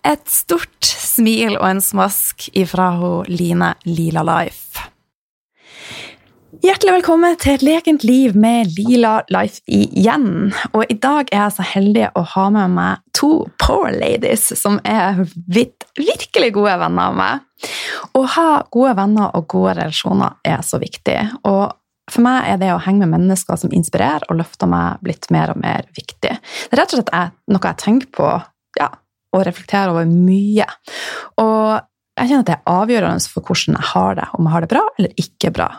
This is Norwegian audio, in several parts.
Et stort smil og en smask ifra hun Line Lila Life. Hjertelig velkommen til et lekent liv med Lila Life igjen. Og i dag er jeg så heldig å ha med meg to power ladies som er virkelig gode venner av meg. Å ha gode venner og gode relasjoner er så viktig. Og for meg er det å henge med mennesker som inspirerer og løfter meg, blitt mer og mer viktig. Det er rett og slett noe jeg tenker på ja, og reflektere over mye. Og jeg kjenner at det er avgjørende for hvordan jeg har det, om jeg har det bra eller ikke bra.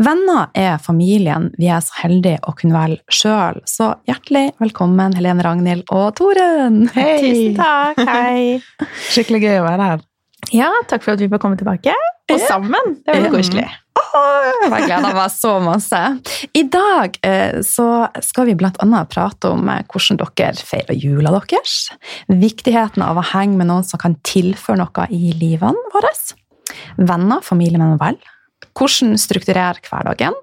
Venner er familien vi er så heldige å kunne velge sjøl, så hjertelig velkommen Helene Ragnhild og Toren! Hei! Tusen takk, hei! Skikkelig gøy å være her. Ja, takk for at vi får komme tilbake. Og sammen! Det var koselig. Jeg gleder meg så masse. I dag eh, så skal vi bl.a. prate om eh, hvordan dere feirer jula deres. Viktigheten av å henge med noen som kan tilføre noe i livene våre. Venner, familie men vel. Hvordan strukturere hverdagen.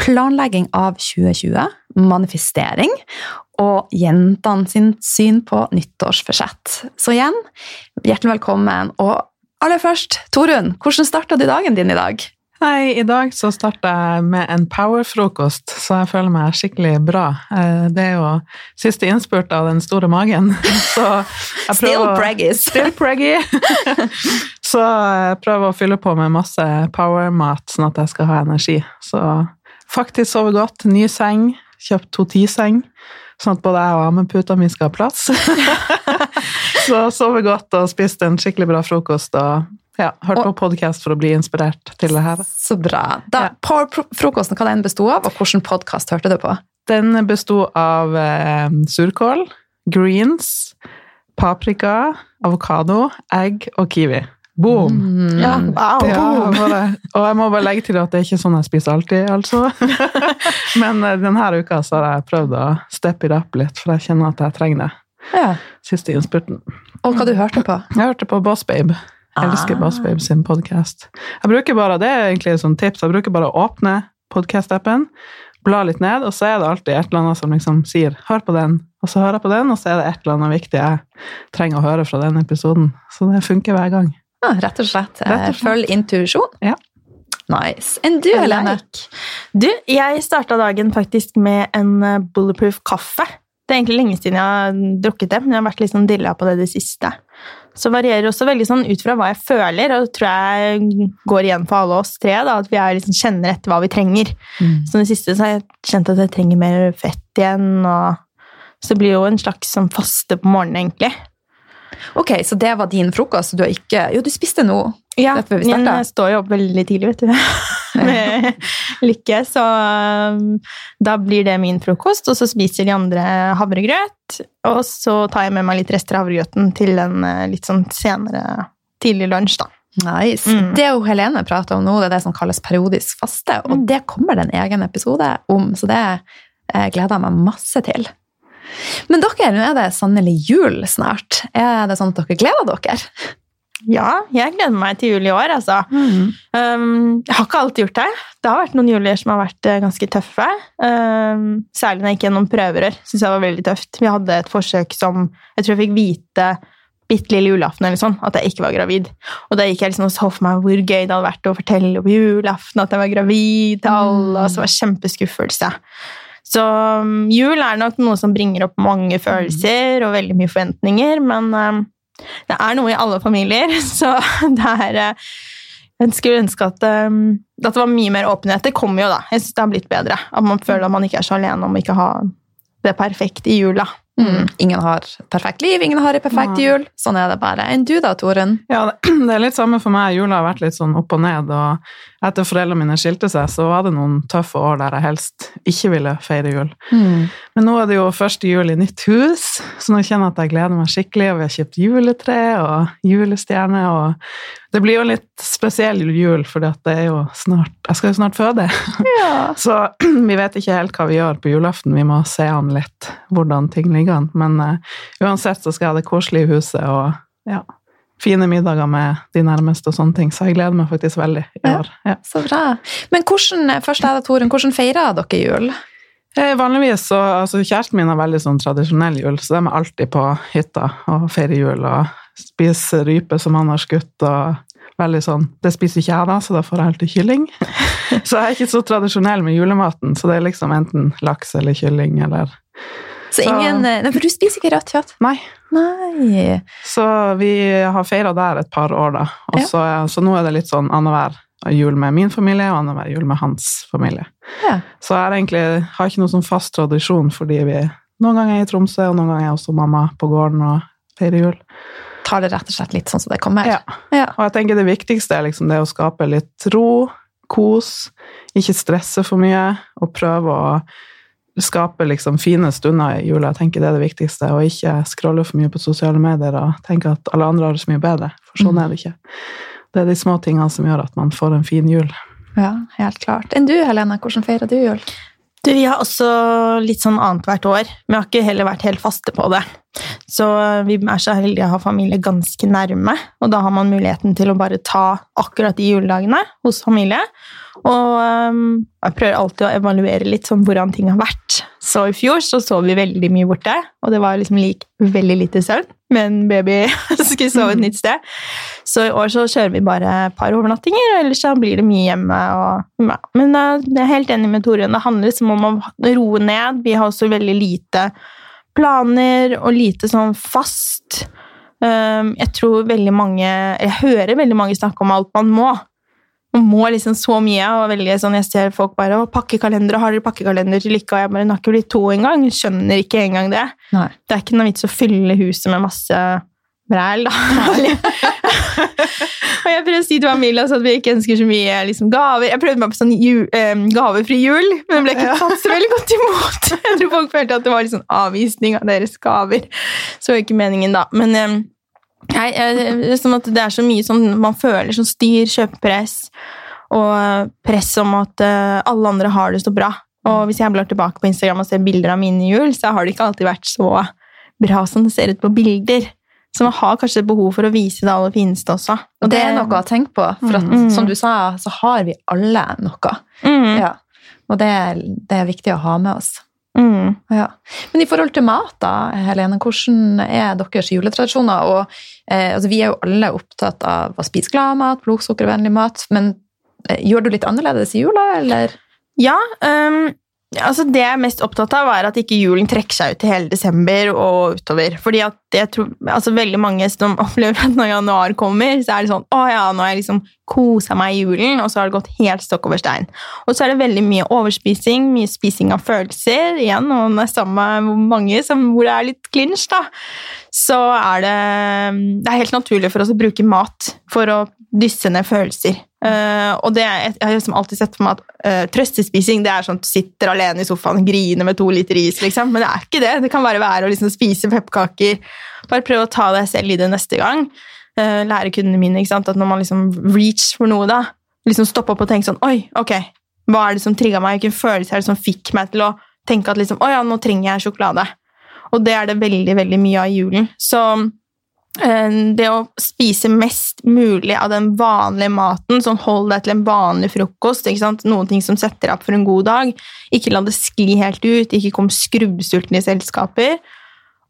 Planlegging av 2020. Manifestering. Og jentene sin syn på nyttårsforsett. Så igjen, hjertelig velkommen. Og aller først, Torunn, hvordan starta du dagen din i dag? Hei, I dag så starta jeg med en power-frokost, så jeg føler meg skikkelig bra. Eh, det er jo siste innspurt av den store magen. Så jeg Still preggy. Still preggy. Så jeg prøver å fylle på med masse power-mat, sånn at jeg skal ha energi. Så faktisk sove godt. Ny seng. Kjøpt to-ti-seng, sånn at både jeg og ammeputa mi skal ha plass. så sove godt og spiste en skikkelig bra frokost. og ja, Hørt på podkast for å bli inspirert til det her. Så bra. Da, ja. Frokosten, hva den besto av, og hvilken podkast hørte du på? Den besto av eh, surkål, greens, paprika, avokado, egg og kiwi. Boom! Mm. Ja, wow, ja, og jeg må bare legge til at det er ikke sånn jeg spiser alltid, altså. Men eh, denne uka så har jeg prøvd å steppe it up litt, for jeg kjenner at jeg trenger det. Ja. Siste innspurten. Og hva du hørte på? Jeg hørte på Boss Babe. Jeg elsker Boss Babe sin podkast. Jeg bruker bare, det er egentlig et sånt tips, jeg bruker bare å åpne podkast-appen, bla litt ned, og så er det alltid et eller annet som liksom sier 'hør på den', og så hører jeg på den, og så er det et eller annet viktig jeg trenger å høre fra den episoden. Så det funker hver gang. Ja, rett og slett. Rett og slett. Følg intuisjon. Ja. Nice. Enn du, Helene? Du, jeg starta dagen faktisk med en eh, bulletproof kaffe. Det er egentlig lenge siden jeg har drukket det, men jeg har vært litt sånn dilla på det det siste. Så varierer også veldig sånn ut fra hva jeg føler, og det tror jeg går igjen for alle oss tre. Da, at vi liksom kjenner etter hva vi trenger. Mm. Så det siste så har jeg kjent at jeg trenger mer fett igjen. Og, så blir det jo en slags sånn faste på morgenen, egentlig. Ok, Så det var din frokost? Du har ikke Jo, du spiste noe ja, men jeg står jo opp veldig tidlig, vet du. Med lykke. Så um, da blir det min frokost, og så spiser de andre havregrøt. Og så tar jeg med meg litt rester av havregrøten til en uh, litt sånn senere tidlig lunsj, da. Nice. Mm. Det jo Helene prater om nå, det er det som kalles periodisk faste. Og mm. det kommer det en egen episode om, så det eh, gleder jeg meg masse til. Men dere, nå er det sannelig jul snart. Er det sånn at dere gleder dere? Ja, jeg gleder meg til jul i år, altså. Mm. Um, jeg har ikke alltid gjort det. Det har vært noen julier som har vært eh, ganske tøffe. Um, særlig når jeg gikk gjennom prøverør. Synes jeg var veldig tøft. Vi hadde et forsøk som jeg tror jeg fikk vite bitte lille julaften eller sånn, at jeg ikke var gravid. Og da gikk jeg liksom og så for meg hvor gøy det hadde vært å fortelle på julaften at jeg var gravid til alle, og så var det kjempeskuffelse. Så um, jul er nok noe som bringer opp mange følelser og veldig mye forventninger, men um, det er noe i alle familier, så det er eh, Jeg skulle ønske at, um, at det var mye mer åpenhet. Det kommer jo, da. Jeg synes det har blitt bedre. At man føler at man ikke er så alene om ikke å ha det perfekte i jula. Mm. Ingen har perfekt liv, ingen har ei perfekt ja. jul. Sånn er det bare. Enn du da, Toren? Ja, det er litt samme for meg. Jula har vært litt sånn opp og ned. og Etter foreldrene mine skilte seg, så var det noen tøffe år der jeg helst ikke ville feire jul. Men nå er det jo første jul i nytt hus, så nå kjenner jeg at jeg gleder meg skikkelig. Og vi har kjøpt juletre og julestjerne. og Det blir jo litt spesiell jul, for det er jo snart Jeg skal jo snart føde. Ja. Så vi vet ikke helt hva vi gjør på julaften. Vi må se an litt hvordan ting ligger an. Men uh, uansett så skal jeg ha det koselig i huset og ja, fine middager med de nærmeste og sånne ting. Så jeg gleder meg faktisk veldig i år. Ja. Så bra. Men hvordan, først er det, Torunn, hvordan feirer dere jul? Eh, Vanligvis så altså Kjæresten min har veldig sånn tradisjonell jul, så de er alltid på hytta og feirer jul og spiser rype som han har skutt. og veldig sånn, Det spiser ikke jeg, da, så da får jeg alltid kylling. Så jeg er ikke så tradisjonell med julematen, så det er liksom enten laks eller kylling eller Så Så- ingen, nei, for du spiser ikke rødt kjøtt? Nei. Nei. Så vi har feira der et par år, da. Og Ja. så, så nå er det litt sånn annenhver jul med min familie og annenhver jul med hans familie. Ja. Så jeg egentlig har ikke noen sånn fast tradisjon, fordi vi noen ganger er i Tromsø, og noen ganger er også mamma på gården og feirer jul. Tar det rett og slett litt sånn som det kommer? Ja. Ja. Og jeg tenker det viktigste er liksom det å skape litt ro, kos, ikke stresse for mye, og prøve å skape liksom fine stunder i jula. Jeg tenker det er det viktigste, og ikke scrolle for mye på sosiale medier og tenke at alle andre har det så mye bedre, for sånn er det ikke. Det er de små tingene som gjør at man får en fin jul. Ja, helt klart. Enn du, Helene, hvordan feirer du jul? Du, vi har også litt sånn annethvert år. Vi har ikke heller vært helt faste på det. Så vi er så heldige å ha familie ganske nærme, og da har man muligheten til å bare ta akkurat de juledagene hos familie. Og øhm, jeg prøver alltid å evaluere litt sånn hvordan ting har vært. Så i fjor så sov vi veldig mye borte, og det var liksom lik veldig lite søvn med en baby som skulle sove et nytt sted. Så i år så kjører vi bare et par overnattinger, og ellers så blir det mye hjemme. Og, ja. Men eh, jeg er helt enig med Torunn. Det handler liksom om å roe ned. Vi har også veldig lite planer og lite sånn fast. Um, jeg tror veldig mange Jeg hører veldig mange snakke om alt man må. Man må liksom så mye. og veldig sånn, Jeg ser folk bare å, 'Pakkekalender, har dere pakkekalender til lykke?' Og jeg bare 'Den har ikke blitt to engang.' Skjønner ikke engang det. Nei. Det er ikke noe vits å fylle huset med masse bræl, da. og jeg prøvde å si til Amelia at vi ikke ønsker så mye liksom, gaver. Jeg prøvde meg på sånn ju, eh, gavefri jul, men det ble ikke tatt så veldig godt imot. Jeg tror folk følte at det var litt sånn avvisning av deres gaver. Så var ikke meningen, da. Men eh, nei, er som at det er så mye sånn man føler sånn styr, kjøpepress, og press om at eh, alle andre har det så bra. Og hvis jeg blar tilbake på Instagram og ser bilder av mine jul, så har det ikke alltid vært så bra som det ser ut på bilder. Så man har kanskje behov for å vise det aller fineste også. Og det er noe å tenke på, for at, Mm. som du sa, så har vi alle noe. Mm, Ja. Og det, er- det er viktig å ha med oss. mm. Ja. Men i forhold til mat, da, Helene, hvordan er deres juletradisjoner? Og, eh, altså, vi er jo alle opptatt av å spise glad mat, blodsukkervennlig mat, men eh, gjør du litt annerledes i jula, eller? Ja, altså det jeg er mest opptatt av, er at ikke julen trekker seg ut til hele desember og utover. Fordi at jeg tror, altså veldig mange som opplever at når januar kommer, så er det sånn Å ja, nå har jeg liksom kosa meg i julen, og så har det gått helt stokk over stein. Og så er det veldig mye overspising, mye spising av følelser igjen, og det er samme hvor mange som, hvor det er litt clinch, da. Så er det Det er helt naturlig for oss å bruke mat for å dysse ned følelser. Eh, og det er, jeg har liksom alltid sett for meg at uh, trøstespising det er sånn at du sitter alene i sofaen og griner med to liter is, liksom. Men det er ikke det. Det kan bare være å liksom spise pepperkaker. Bare prøve å ta deg selv i det neste gang. Uh, lære kundene mine at når man liksom reach for noe, da, liksom stoppe opp og tenke sånn Oi, ok, hva er det som trigga meg? Hvilken følelse er det som fikk meg til å tenke at liksom, å ja, nå trenger jeg sjokolade? Og det er det veldig, veldig mye av i julen. Så eh, det å spise mest mulig av den vanlige maten, sånn hold deg til en vanlig frokost, noen ting som setter deg opp for en god dag, ikke la det skli helt ut, ikke kom skrubbsulten i selskaper.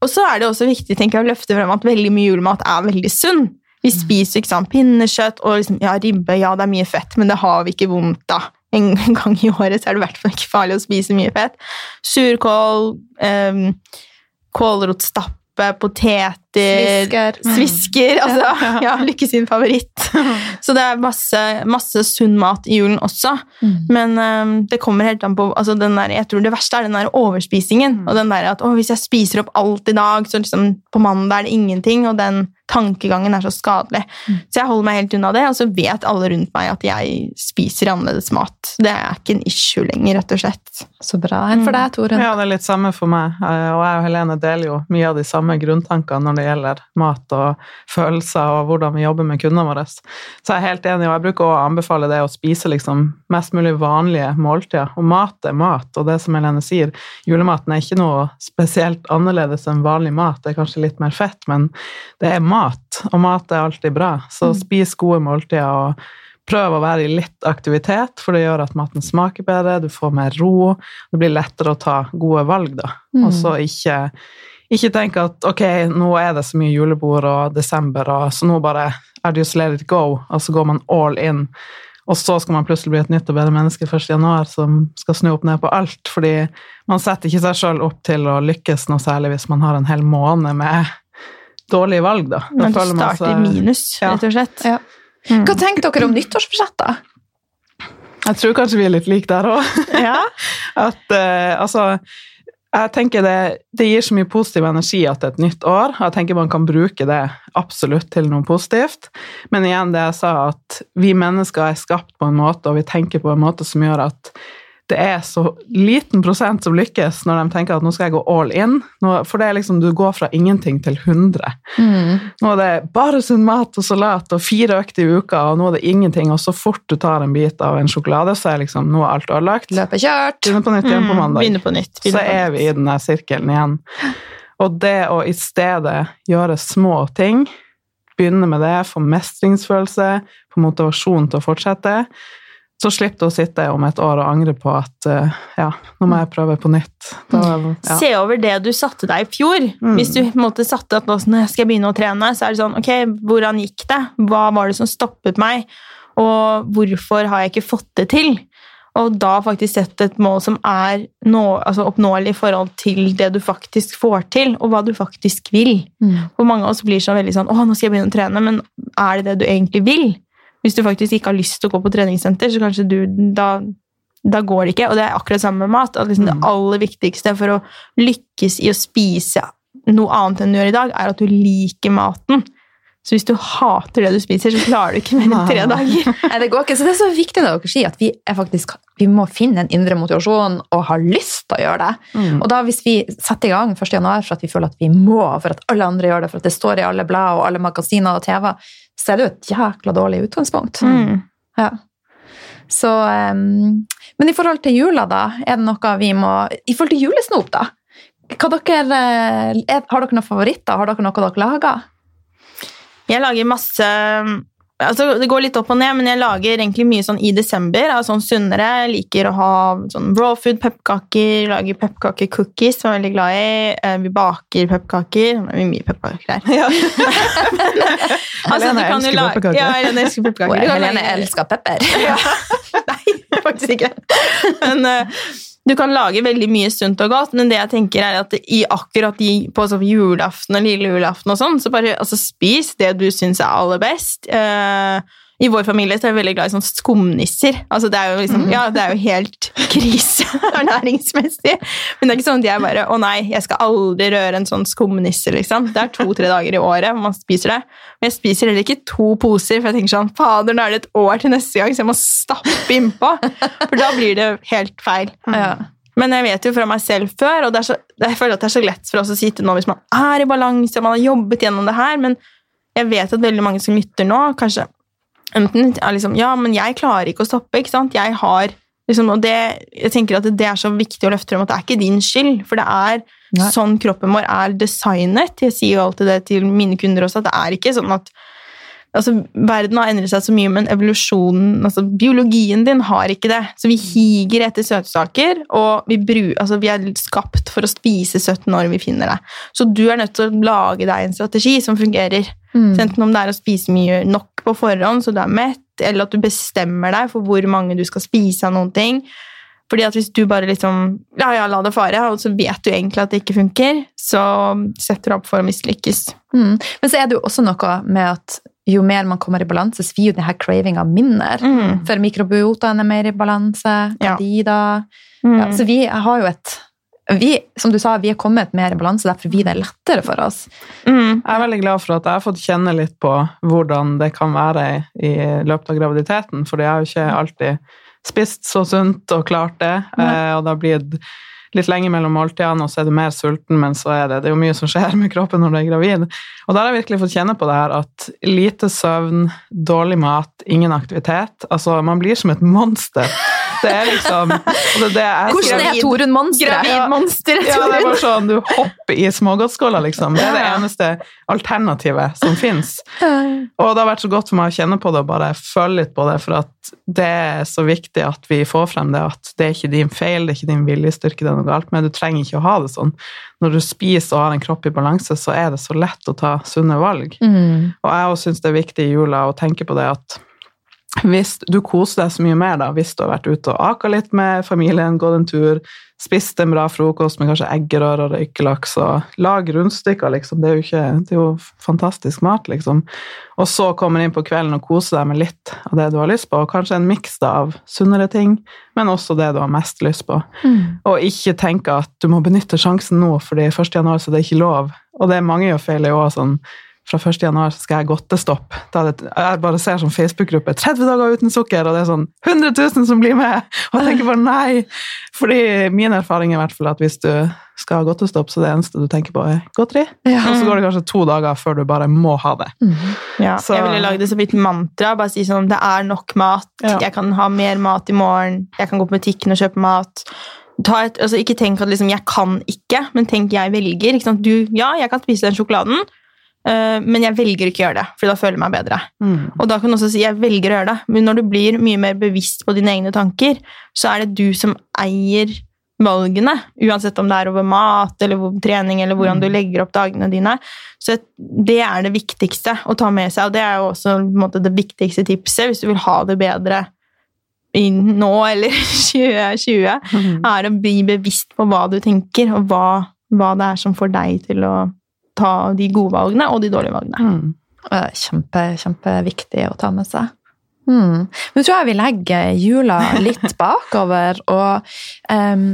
Og så er det også viktig tenker jeg, å løfte frem at veldig mye julemat er veldig sunn. Vi spiser ikke sant, pinnekjøtt og liksom, ja, ribbe, ja, det er mye fett, men det har vi ikke vondt av. En gang i året så er det i hvert fall ikke farlig å spise mye fett. Surkål, eh, kålrotstappe, poteter Svisker. Svisker, altså. Ja, Lykke sin favoritt. Så det er masse, masse sunn mat i julen også. Mm. Men um, det kommer helt an på altså den der, Jeg tror det verste er den der overspisingen. Og den der at hvis jeg spiser opp alt i dag, så liksom på mandag er det ingenting. Og den tankegangen er så skadelig. Så jeg holder meg helt unna det, og så vet alle rundt meg at jeg spiser annerledes mat. Det er ikke en issue lenger, rett og slett. Så bra. Enn for deg, Toren? Ja, det er litt samme for meg. Eh, Og jeg og Helene deler jo mye av de samme grunntankene når det gjelder mat og følelser og hvordan vi jobber med kundene våre. Så jeg er helt enig, og jeg bruker å anbefale det å spise liksom mest mulig vanlige måltider. Og mat er mat, og det som Helene sier, julematen er ikke noe spesielt annerledes enn vanlig mat. Det er kanskje litt mer fett, men det er mat, og mat er alltid bra. Så spis gode måltider. og Prøv å være i litt aktivitet, for det gjør at maten smaker bedre, du får mer ro. Det blir lettere å ta gode valg, da. Mm. Og så ikke, ikke tenke at ok, nå er det så mye julebord og desember, og så nå bare er det just let it go, og så går man all in. Og så skal man plutselig bli et nytt og bedre menneske 1. januar som skal snu opp ned på alt. Fordi man setter ikke seg sjøl opp til å lykkes noe særlig hvis man har en hel måned med dårlige valg, da. da Men du man starter i minus, Ja. rett og slett. Ja. Mm. Hva tenker dere om nyttårsforsett, da? Jeg tror kanskje vi er litt like der òg. Ja. At uh, altså jeg tenker det, det gir så mye positiv energi at det er et nytt år. Jeg tenker man kan bruke det absolutt til noe positivt. Men igjen det jeg sa, at vi mennesker er skapt på en måte, og vi tenker på en måte som gjør at det er så liten prosent som lykkes når de tenker at nå skal jeg gå all in. Nå, for det er liksom, du går fra ingenting til 100. Nå er det bare sunn mat og salat og fire økter i uka, og nå er det ingenting, og så fort du tar en bit av en sjokolade, så er liksom nå er alt ødelagt. Løpet kjørt. Begynner på nytt igjen på Mm, mandag Mm. på nytt. så er vi i den der sirkelen igjen. Og det å i stedet gjøre små ting, begynne med det, få mestringsfølelse, få motivasjon til å fortsette, så slipper du å sitte om et år og angre på at eh, ja, nå må jeg prøve på nytt. Da, ja. Se over det du satte deg i fjor. Mm. Hvis du på en måte satte at nå skal jeg begynne å trene, så er det sånn Ok, hvordan gikk det? Hva var det som stoppet meg? Og hvorfor har jeg ikke fått det til? Og da faktisk sette et mål som er nå, altså oppnåelig i forhold til det du faktisk får til, og hva du faktisk vil. For mange av oss blir sånn veldig sånn Å, nå skal jeg begynne å trene, men er det det du egentlig vil? Hvis du faktisk ikke har lyst til å gå på treningssenter, så kanskje du da, da går det ikke. Og det er akkurat samme med mat. At liksom Det Mm. aller viktigste for å lykkes i å spise noe annet enn du gjør i dag, er at du liker maten. Så hvis du hater det du spiser, så klarer du ikke mer enn tre dager. Nei, det går ikke. Så det er så viktig det dere sier, at vi, faktisk, vi må finne en indre motivasjon og ha lyst til å gjøre det. Mm. Og da hvis vi setter i gang 1. januar for at vi føler at vi må, for at alle andre gjør det, for at det står i alle blad og alle magasiner og TV, så er det jo et jækla dårlig utgangspunkt. Mm. Ja. Så, um, men i forhold til jula, da, er det noe vi må I forhold til julesnop, da? Dere, eh, er, har dere noen favoritter? Har dere noe dere lager? Jeg lager masse altså Det går litt opp og ned, men jeg lager egentlig mye sånn i desember. av sånn sunnere. Jeg liker å ha sånn raw food, pepperkaker. Lager pepperkakecookies, som jeg er veldig glad i. Eh, Vi baker pepperkaker. Det er mye pepperkaker her. Ja. Altså, Helene du kan jo elsker la- pepperkaker. Ja, Helene elsker pepperkaker. Helene elsker pepper. Ja. Nei, faktisk ikke. Men eh, du kan lage veldig mye sunt og godt, men det jeg tenker er at i akkurat i, på sånn julaften og lille julaften og sånn, så bare altså, spis det du syns er aller best. Eh, I vår familie så er vi veldig glad i sånn skumnisser. Altså, det er jo liksom, ja, det er jo helt krise ernæringsmessig. Men det er ikke sånn at jeg bare Å nei, jeg skal aldri røre en sånn skumnisse, liksom. Det er to-tre dager i året man spiser det. Men jeg spiser heller ikke to poser, for jeg tenker sånn Fader, nå er det et år til neste gang, så jeg må stappe innpå. For da blir det helt feil. Ja. Men jeg vet jo fra meg selv før, og det er så, jeg føler at det er så lett for oss å sitte nå hvis man er i balanse, og man har jobbet gjennom det her, men jeg vet at veldig mange som lytter nå, kanskje enten er liksom Ja, men jeg klarer ikke å stoppe, ikke sant? Jeg har liksom Og det, jeg tenker at det er så viktig å løfte frem at det er ikke din skyld, for det er Nei. sånn kroppen vår er designet. Jeg sier jo alltid det til mine kunder også, at det er ikke sånn at altså, Verden har endret seg så mye, men evolusjonen, altså biologien din, har ikke det. Så vi higer etter søtsaker, og vi, bru, altså, vi er skapt for å spise søtt når vi finner det. Så du er nødt til å lage deg en strategi som fungerer. Mm. Så Enten om det er å spise mye nok på forhånd, så du er mett, eller at du bestemmer deg for hvor mange du skal spise av noen ting. Fordi at hvis du bare liksom Ja, ja, la det fare, og så vet du egentlig at det ikke funker, så setter du opp for å mislykkes. Mm. Men så er det jo også noe med at jo mer man kommer i balanse, så blir jo denne cravinga mindre. Mm. For mikrobiotaen er mer i balanse, Ja. Mm. ja, Så vi har jo et vi, Som du sa, vi er kommet mer i balanse, derfor blir det lettere for oss. Mm. Jeg er veldig glad for at jeg har fått kjenne litt på hvordan det kan være i løpet av graviditeten, for jeg har jo ikke alltid spist så sunt og klart det, eh, og det har blitt litt lenge mellom måltidene, og så er du mer sulten, men så er det, det er jo mye som skjer med kroppen når du er gravid. Og da har jeg virkelig fått kjenne på det her at lite søvn, dårlig mat, ingen aktivitet, altså man blir som et monster. Det er liksom altså det, er, Hvordan er Torunn monsteret? Gravidmonster, ja, det er bare sånn, du hopper i smågodtskåla, liksom. Det er det eneste alternativet som fins. Og det har vært så godt for meg å kjenne på det og bare føle litt på det, for at det er så viktig at vi får frem det at det er ikke din feil, det er ikke din viljestyrke det er noe galt med, du trenger ikke å ha det sånn. Når du spiser og har en kropp i balanse, så er det så lett å ta sunne valg. Mm. Og jeg også syns det er viktig i jula å tenke på det at hvis du koser deg så mye mer da, hvis du har vært ute og aka litt med familien, gått en tur, spist en bra frokost med kanskje eggerøre og røykelaks, og lag rundstykker, liksom. Det er jo, ikke, det er jo fantastisk mat, liksom. Og så kommer inn på kvelden og koser deg med litt av det du har lyst på, og kanskje en miks av sunnere ting, men også det du har mest lyst på. Mm. Og ikke tenke at du må benytte sjansen nå, fordi 1. januar så det er ikke lov. Og det er mange gjør feil i år, sånn fra 1. januar skal jeg godtestopp. Jeg bare ser sånn Facebook-gruppe 30 dager uten sukker, og det er sånn 100 000 som blir med! Og jeg tenker bare nei! Fordi min erfaring er i hvert fall at hvis du skal ha godtestopp, så det eneste du tenker på, er godteri. Ja. Og så går det kanskje to dager før du bare må ha det. Mm. Ja, Så- Jeg ville lagd det som et mantra. Bare si sånn Det er nok mat. Ja. Jeg kan ha mer mat i morgen. Jeg kan gå på butikken og kjøpe mat. Ta et, altså ikke tenk at liksom, jeg kan ikke, men tenk jeg velger. Du, ja, jeg kan spise den sjokoladen, men jeg velger ikke å gjøre det, for da føler jeg meg bedre. Og da kan du også si jeg velger å gjøre det. Men når du blir mye mer bevisst på dine egne tanker, så er det du som eier valgene. Uansett om det er over mat eller trening eller hvordan du legger opp dagene dine. Så det er det viktigste å ta med seg, og det er jo også måte, det viktigste tipset hvis du vil ha det bedre nå eller 2020, Mm. er å bli bevisst på hva du tenker, og hva, hva det er som får deg til å ta de gode valgene og de dårlige valgene. Mm. Kjempe, kjempeviktig å ta med seg. Mm. jeg tror jeg vi legger jula litt bakover, og um,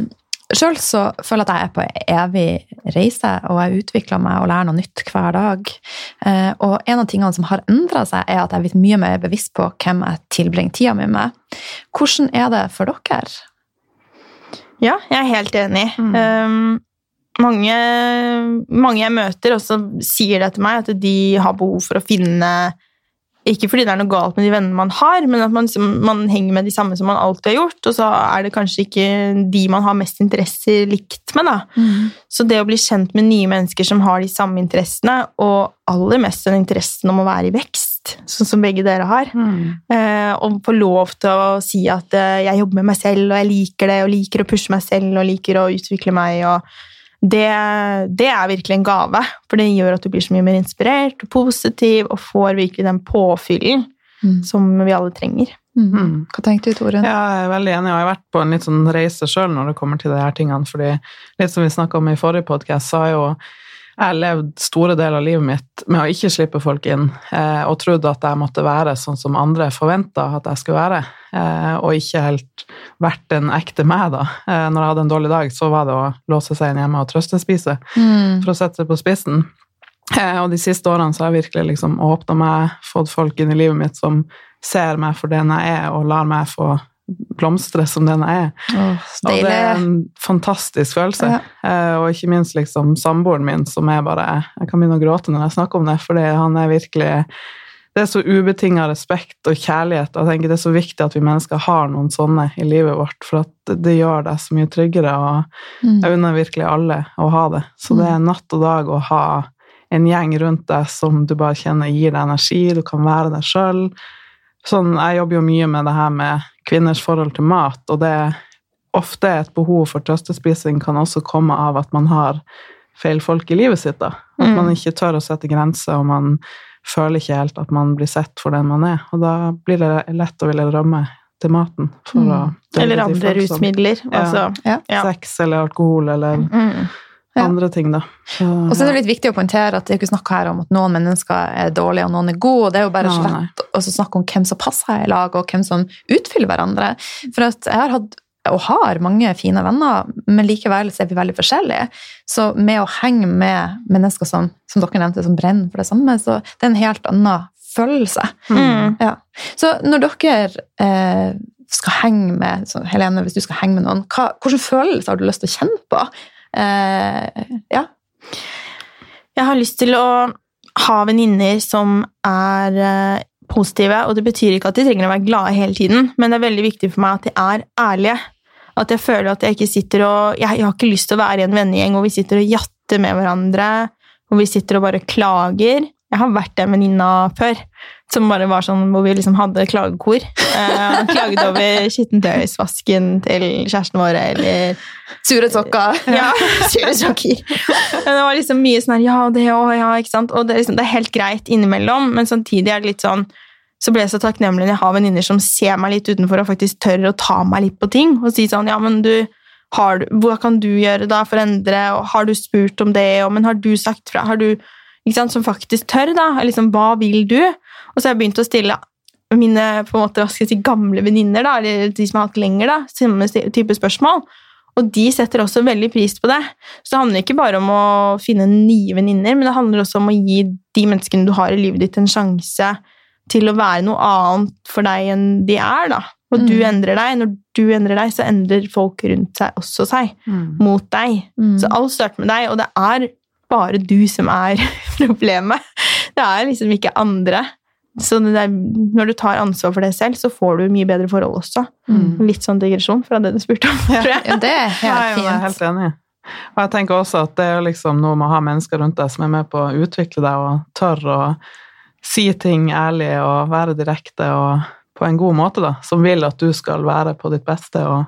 Sjøl så føler jeg at jeg er på evig reise, og jeg utvikler meg og lærer noe nytt hver dag. Eh, og en av tingene som har endra seg, er at jeg er blitt mye mer bevisst på hvem jeg tilbringer tida mi med. Hvordan er det for dere? Ja, jeg er helt enig. Mm. Um, mange, mange jeg møter, også sier det til meg, at de har behov for å finne Ikke fordi det er noe galt med de vennene man har, men at man, liksom- man henger med de samme som man alltid har gjort, og så er det kanskje ikke de man har mest interesser likt med. da. Så det å bli kjent med nye mennesker som har de samme interessene, og aller mest den interessen om å være i vekst, sånn som begge dere har, Mm. Eh, og få lov til å si at eh, jeg jobber med meg selv, og jeg liker det, og liker å pushe meg selv, og liker å utvikle meg. og det, det er virkelig en gave, for det gjør at du blir så mye mer inspirert og positiv, og får virkelig den påfyllen Mm. som vi alle trenger. Mm. Hva tenkte du, Torunn? Ja, jeg er veldig enig, jeg har vært på en litt sånn reise sjøl når det kommer til de her tingene. fordi litt som vi snakka om i forrige podkast, så har jo jeg levd store deler av livet mitt med å ikke slippe folk inn, eh, og trodd at jeg måtte være sånn som andre forventa at jeg skulle være, eh, og ikke helt vært den ekte meg, da. Eh, når jeg hadde en dårlig dag, så var det å låse seg inn hjemme og trøstespise Mm. for å sette det på spissen. Og de siste årene så har jeg virkelig liksom åpna meg, fått folk inn i livet mitt som ser meg for den jeg er, og lar meg få blomstre som den er. Oh, Og det er en fantastisk følelse. Ja. Eh, Og ikke minst liksom samboeren min, som er bare Jeg kan begynne å gråte når jeg snakker om det, fordi han er virkelig det er så ubetinga respekt og kjærlighet. jeg tenker Det er så viktig at vi mennesker har noen sånne i livet vårt, for at det, det gjør deg så mye tryggere. og Jeg unner virkelig alle å ha det. Så det er natt og dag å ha en gjeng rundt deg som du bare kjenner gir deg energi, du kan være deg sjøl. Sånn, jeg jobber jo mye med det her med kvinners forhold til mat, og det er ofte et behov for trøstespising kan også komme av at man har feil folk i livet sitt. da. At man ikke tør å sette grenser, og man føler ikke helt at man blir sett for den man er. Og da blir det lett å ville rømme til maten. For Mm. Eller andre som- rusmidler. Ja. Altså, ja. Sex eller alkohol eller Mm. Ja. andre ting, da. Så, Og så er det litt viktig å poengtere at det er ikke snakk her om at noen mennesker er dårlige og noen er gode. og Det er jo bare så lett å snakke om hvem som passer i lag, og hvem som utfyller hverandre. For at jeg har hatt og har mange fine venner, men likevel så er vi veldig forskjellige. Så med å henge med mennesker som, som dere nevnte, som brenner for det samme, så det er en helt annen følelse. Mm. Ja. Så når dere eh, skal henge med så Helene, hvis du skal henge med noen, hva, hvilken følelse har du lyst til å kjenne på? Eh, ja. Jeg har lyst til å ha venninner som er eh, positive, og det betyr ikke at de trenger å være glade hele tiden, men det er veldig viktig for meg at de er ærlige. At jeg føler at jeg ikke sitter og Jeg, har ikke lyst til å være i en vennegjeng hvor vi sitter og jatter med hverandre, hvor vi sitter og bare klager. Jeg har vært den venninna før som bare var sånn hvor vi liksom hadde klagekor. Eh, klaget over skittentøysvasken til kjæresten vår, eller Sure sokker. ja, sure sokker. Men det var liksom mye sånn her, ja, det og ja, ikke sant? Og det er, liksom, det er helt greit innimellom, men samtidig er det litt sånn, så ble jeg så takknemlig når jeg har venninner som ser meg litt utenfor og faktisk tør å ta meg litt på ting, og si sånn, ja, men du, har, hva kan du gjøre da for å endre, og har du spurt om det, og, men har du sagt fra, har du, ikke sant, som faktisk tør da, liksom, hva vil du? Og så har jeg begynt å stille mine på en måte, hva skal jeg si, gamle venninner, da, eller de som har hatt lenger, da, samme type spørsmål. Og de setter også veldig pris på det. Så det handler ikke bare om å finne nye venninner, men det handler også om å gi de menneskene du har i livet ditt, en sjanse til å være noe annet for deg enn de er. da. Og du Mm. endrer deg. Når du endrer deg, så endrer folk rundt seg også seg, Mm. mot deg. Mm. Så alt starter med deg, og det er bare du som er problemet. Det er liksom ikke andre. Så det er, når du tar ansvar for det selv, så får du mye bedre forhold også. Mm. Litt sånn digresjon fra det du spurte om, tror jeg. Ja, det er helt men jeg er helt enig. Og jeg tenker også at det er liksom noe med å ha mennesker rundt deg som er med på å utvikle deg og tør å si ting ærlig og være direkte og på en god måte, da, som vil at du skal være på ditt beste. Og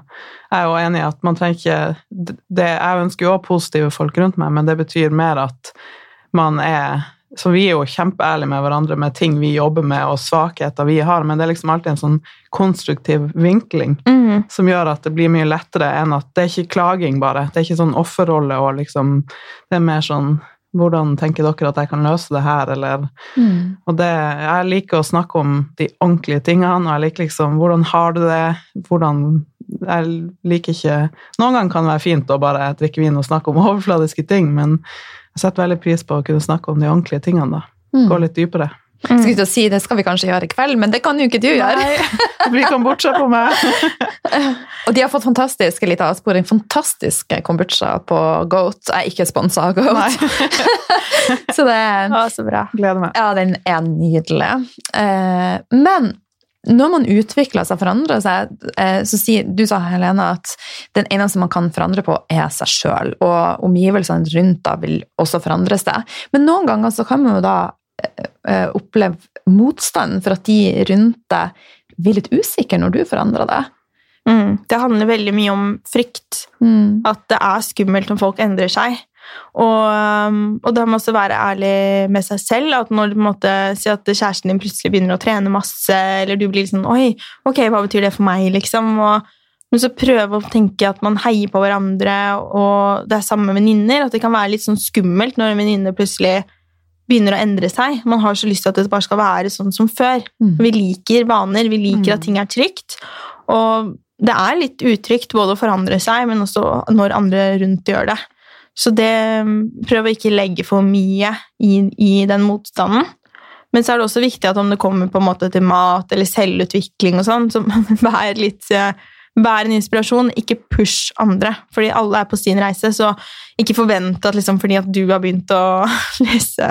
jeg er jo enig i at man trenger ikke det, Jeg ønsker jo også positive folk rundt meg, men det betyr mer at man er Så vi er jo kjempeærlige med hverandre med ting vi jobber med, og svakheter vi har, men det er liksom alltid en sånn konstruktiv vinkling Mm. som gjør at det blir mye lettere enn at det er ikke klaging, bare. Det er ikke sånn offerrolle og liksom Det er mer sånn Hvordan tenker dere at jeg kan løse det her, eller Mm. Og det Jeg liker å snakke om de ordentlige tingene, og jeg liker liksom Hvordan har du det? Hvordan Jeg liker ikke Noen ganger kan det være fint å bare drikke vin og snakke om overfladiske ting, men jeg setter veldig pris på å kunne snakke om de ordentlige tingene, da. Mm. Gå litt dypere. Skulle til å si, det skal vi kanskje gjøre i kveld, men det kan jo ikke du gjøre. Nei, vi kan bortse på meg. Og de har fått fantastisk litt avsporing, fantastiske kombucha på Goat. Jeg er ikke sponsa av Goat. Så det er Ja, så bra. gleder meg. Ja, den er nydelig. Eh, men når man utvikler seg, forandrer seg, eh, så sier du sa, Helene, at den eneste man kan forandre på, er seg sjøl. Og omgivelsene rundt da vil også forandre seg. Men noen ganger så kan man jo da eh, oppleve motstand for at de rundt deg blir litt usikre når du forandrer deg. Mm. Det handler veldig mye om frykt. Mm. At det er skummelt når folk endrer seg. Og, um, og da må man også være ærlig med seg selv. At når du på en måte Si at kjæresten din plutselig begynner å trene masse, eller du blir sånn Oi, ok, hva betyr det for meg, liksom? Og, men så prøve å tenke at man heier på hverandre, og det er samme med venninner. At det kan være litt sånn skummelt når en venninne plutselig begynner å endre seg. Man har så lyst til at det bare skal være sånn som før. Mm. Vi liker vaner, vi liker Mm. at ting er trygt. Og det er litt utrygt både å forandre seg, men også når andre rundt gjør det. Så det prøv å ikke legge for mye i, i den motstanden. Men så er det også viktig at om det kommer på en måte til mat eller selvutvikling og sånn, så vær litt eh, vær en inspirasjon, ikke push andre. Fordi alle er på sin reise, så ikke forvent at liksom, fordi at du har begynt å lese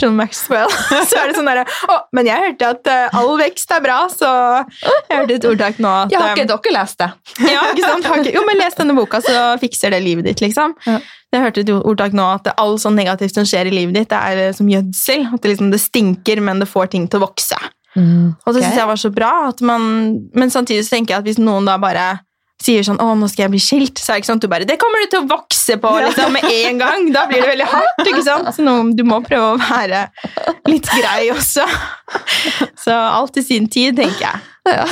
John Maxwell, så er det sånn derre Å, men jeg hørte at uh, all vekst er bra, så jeg hørte et ordtak nå at Ja, har eh, ikke dere lest det? ja, ikke sant? Ikke- Jo, men les denne boka, så fikser det livet ditt, liksom. Ja. Jeg hørte et ordtak nå at all sånn negativt som skjer i livet ditt, det er eh, som gjødsel. At det, liksom, det stinker, men det får ting til å vokse. Og det syns jeg var så bra. Man, men samtidig så tenker jeg at hvis noen da bare sier sånn 'Å, nå skal jeg bli skilt', så er det ikke sant du bare 'Det kommer du til å vokse på liksom, med en gang'. Da blir det veldig hardt. ikke sant? Så nå, du må prøve å være litt grei også. Så alt i sin tid, tenker jeg. Ja.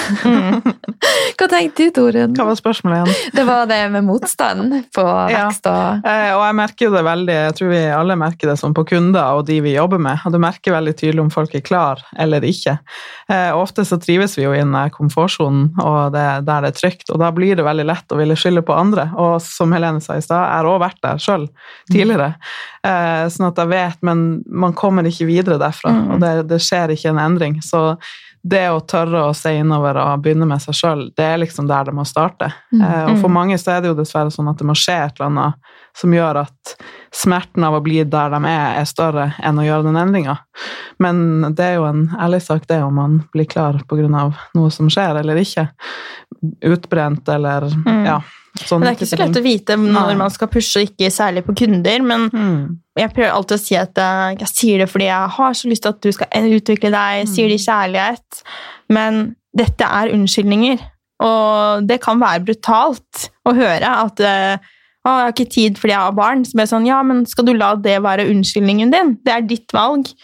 Hva tenkte du, Torunn? Hva var spørsmålet igjen? Det var det med motstand på Ja. vekst og Eh, og jeg merker det veldig, jeg tror vi alle merker det som på kunder og de vi jobber med. Og du merker veldig tydelig om folk er klar eller ikke. Eh, og ofte så trives vi jo i den komfortsonen og det, der det er trygt, og da blir det veldig lett å ville skylde på andre. Og som Helene sa i stad, jeg har også vært der sjøl tidligere. Eh, sånn at jeg vet, men man kommer ikke videre derfra, Mm. og det, det skjer ikke en endring. Så det å tørre å se innover og begynne med seg sjøl, det er liksom der det må starte. Mm. og for mange så er det jo dessverre sånn at det må skje et eller annet som gjør at smerten av å bli der de er, er større enn å gjøre den endringa. Men det er jo en ærlig sak, det om man blir klar pga. noe som skjer, eller ikke. Utbrent eller ja. Sånn Men det er ikke så lett å vite når man skal pushe, og ikke særlig på kunder. Men mm. jeg prøver alltid å si at eh, jeg sier det fordi jeg har så lyst til at du skal utvikle deg. Jeg sier det i kjærlighet. Men dette er unnskyldninger. Og det kan være brutalt å høre at eh, å, jeg har ikke tid fordi jeg har barn. Så blir jeg sånn, ja, men skal du la det være unnskyldningen din? Det er ditt valg.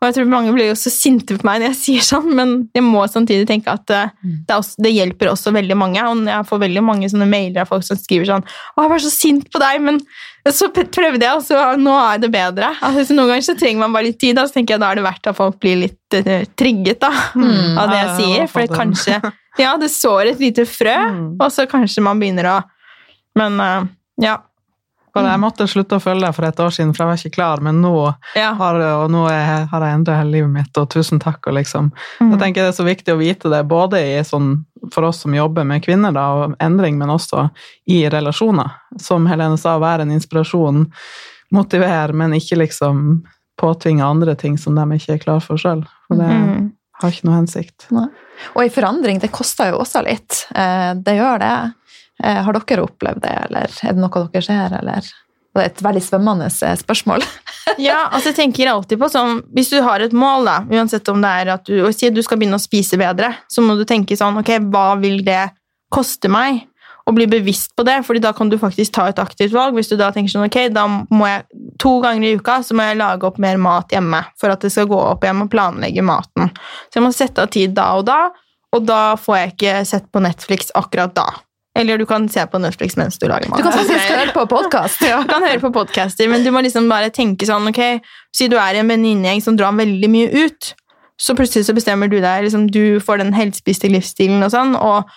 Og jeg tror mange blir jo så sinte på meg når jeg sier sånn, men jeg må samtidig tenke at eh, det, er også, det hjelper også veldig mange. Og jeg får veldig mange sånne mailer av folk som skriver sånn 'Å, jeg var så sint på deg', men så prøvde jeg, og så nå er det bedre. Altså, så noen ganger så trenger man bare litt tid, da, så tenker jeg da er det verdt at folk blir litt uh, trigget da, Mm. av det jeg Ja, sier. For det kanskje Ja, det sår et lite frø, Mm. og så kanskje man begynner å Men uh, ja. Jeg måtte slutte å følge deg for et år siden, for jeg var ikke klar, men nå ja. har, nå er, har jeg endra hele livet mitt, og tusen takk. Og liksom. Mm. Jeg tenker Det er så viktig å vite det, både sånn, for oss som jobber med kvinner, da, og endring, men også i relasjoner. Som Helene sa, være en inspirasjon, motivere, men ikke liksom påtvinge andre ting som de ikke er klar for sjøl. For det Mm. har ikke noe hensikt. Og i forandring, det koster jo også litt. Eh, Det gjør det. Eh, Har dere opplevd det, eller er det noe dere ser, eller? Det er et veldig svømmende eh, spørsmål. Ja, altså jeg tenker alltid på sånn Hvis du har et mål, da, uansett om det er at du og si at du skal begynne å spise bedre, så må du tenke sånn Ok, hva vil det koste meg? Og bli bevisst på det, fordi da kan du faktisk ta et aktivt valg. Hvis du da tenker sånn Ok, da må jeg to ganger i uka så må jeg lage opp mer mat hjemme for at det skal gå opp. Jeg må planlegge maten. Så jeg må sette av tid da og da, og da får jeg ikke sett på Netflix akkurat da. Eller du kan se på Netflix mens du lager mat. Du kan faktisk høre på podkast. Ja, du kan høre på podcaster, men du må liksom bare tenke sånn, ok, si du er i en venninnegjeng som drar veldig mye ut, så plutselig så bestemmer du deg, liksom du får den helspiste livsstilen og sånn, og,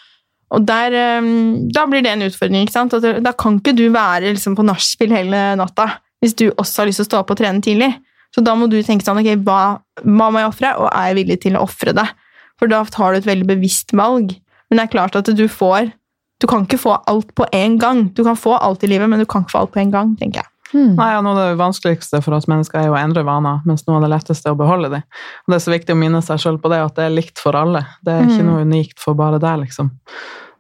og der, um, da blir det en utfordring, ikke sant? Da kan ikke du være liksom på nachspiel hele natta, hvis du også har lyst til å stå opp og trene tidlig. Så da må du tenke sånn, ok, hva, hva må jeg offre, og er jeg villig til å offre det? For da tar du et veldig bevisst valg. Men det er klart at du får Du kan ikke få alt på en gang. Du kan få alt i livet, men du kan ikke få alt på en gang, tenker jeg. Mm. Nei, og Noe av det vanskeligste for oss mennesker er jo å endre vaner, mens noe av det letteste er å beholde dem. Og Det er så viktig å minne seg sjøl på det, at det er likt for alle. Det er ikke Mm. noe unikt for bare deg, liksom.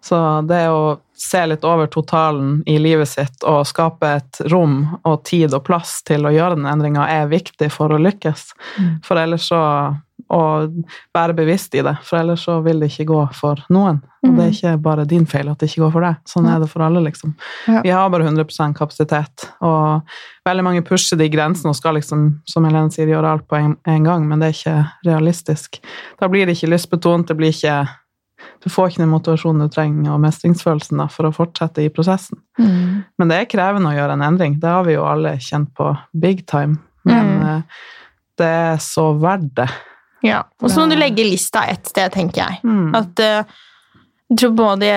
Så det å se litt over totalen i livet sitt og skape et rom og tid og plass til å gjøre den endringa, er viktig for å lykkes. Mm. For ellers så å være bevisst i det, for ellers så vil det ikke gå for noen. Og det er ikke bare din feil at det ikke går for deg. Sånn er det for alle, liksom. Vi har bare 100% kapasitet, og veldig mange pusher de grensene og skal liksom, som Helene sier, gjøre alt på en, en gang, men det er ikke realistisk. Da blir det ikke lystbetont, det blir ikke Du får ikke den motivasjonen du trenger, og mestringsfølelsen da, for å fortsette i prosessen. Mm. Men det er krevende å gjøre en endring. Det har vi jo alle kjent på big time. Men Mm. det er så verdt det. Ja, Og så må du legge lista ett sted, tenker jeg. Mm. At eh, jeg tror både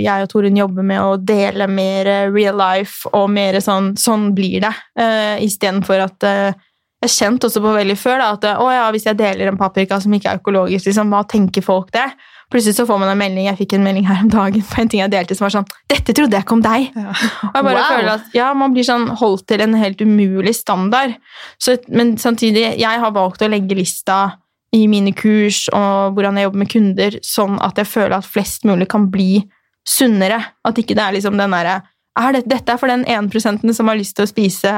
jeg og Torunn jobber med å dele mer eh, real life og mer sånn Sånn blir det. Uh, Istedenfor at uh, Jeg kjente også på veldig før da, at eh, å ja, hvis jeg deler en paprika som ikke er økologisk, liksom, hva tenker folk det? Plutselig så får man en melding. Jeg fikk en melding her om dagen på en ting jeg delte som var sånn Dette trodde jeg ikke om deg! Ja. Og jeg bare Wow. føler at ja, man blir sånn holdt til en helt umulig standard. Så, men samtidig, jeg har valgt å legge lista i mine kurs og hvordan jeg jobber med kunder, sånn at jeg føler at flest mulig kan bli sunnere. At ikke det er liksom den derre er det, Dette er for den 1% som har lyst til å spise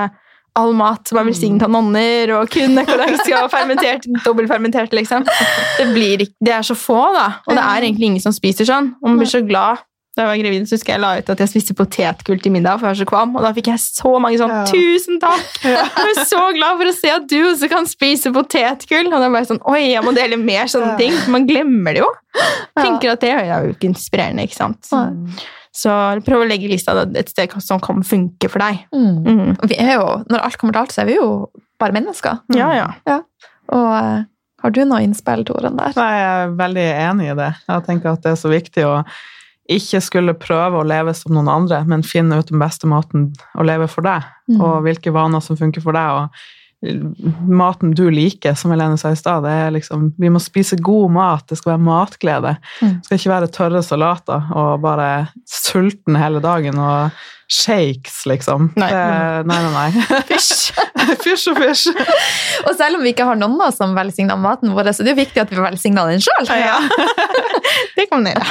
all mat som er velsignet av nonner, og kun økologisk og fermentert, dobbeltfermentert, liksom. Det, blir, det er så få, da. Og det er egentlig ingen som spiser sånn. Og man blir så glad. Da jeg var gravid, så husker jeg la ut at jeg spiste potetgull til middag, for jeg var så kvam. Og da fikk jeg så mange sånn 'Tusen takk!' Jeg er så glad for å se at du også kan spise potetgull. Og da ble jeg sånn Oi, jeg må dele mer sånne ting. Man glemmer det jo. Tenker at det er jo ikke inspirerende, ikke sant. Så prøv å legge lista et sted som kan funke for deg. Mm. Mm. Vi er jo, når alt kommer til alt, så er vi jo bare mennesker. Ja, ja. Og eh, har du noe innspill, Toren, der? Nei, jeg er veldig enig i det. Jeg tenker at det er så viktig å ikke skulle prøve å leve som noen andre, men finne ut den beste måten å leve for deg, Mm. og hvilke vaner som funker for deg. og maten du liker, som Helene sa i stad, er liksom Vi må spise god mat, det skal være matglede. Mm. Det skal ikke være tørre salater og bare sulten hele dagen og shakes, liksom. Nei. Det, nei, nei, nei. Fysj! Fysj og fysj. Og selv om vi ikke har noen da som velsigner maten vår, så er det jo viktig at vi velsigner den sjøl. Ja. Det kan man gjøre.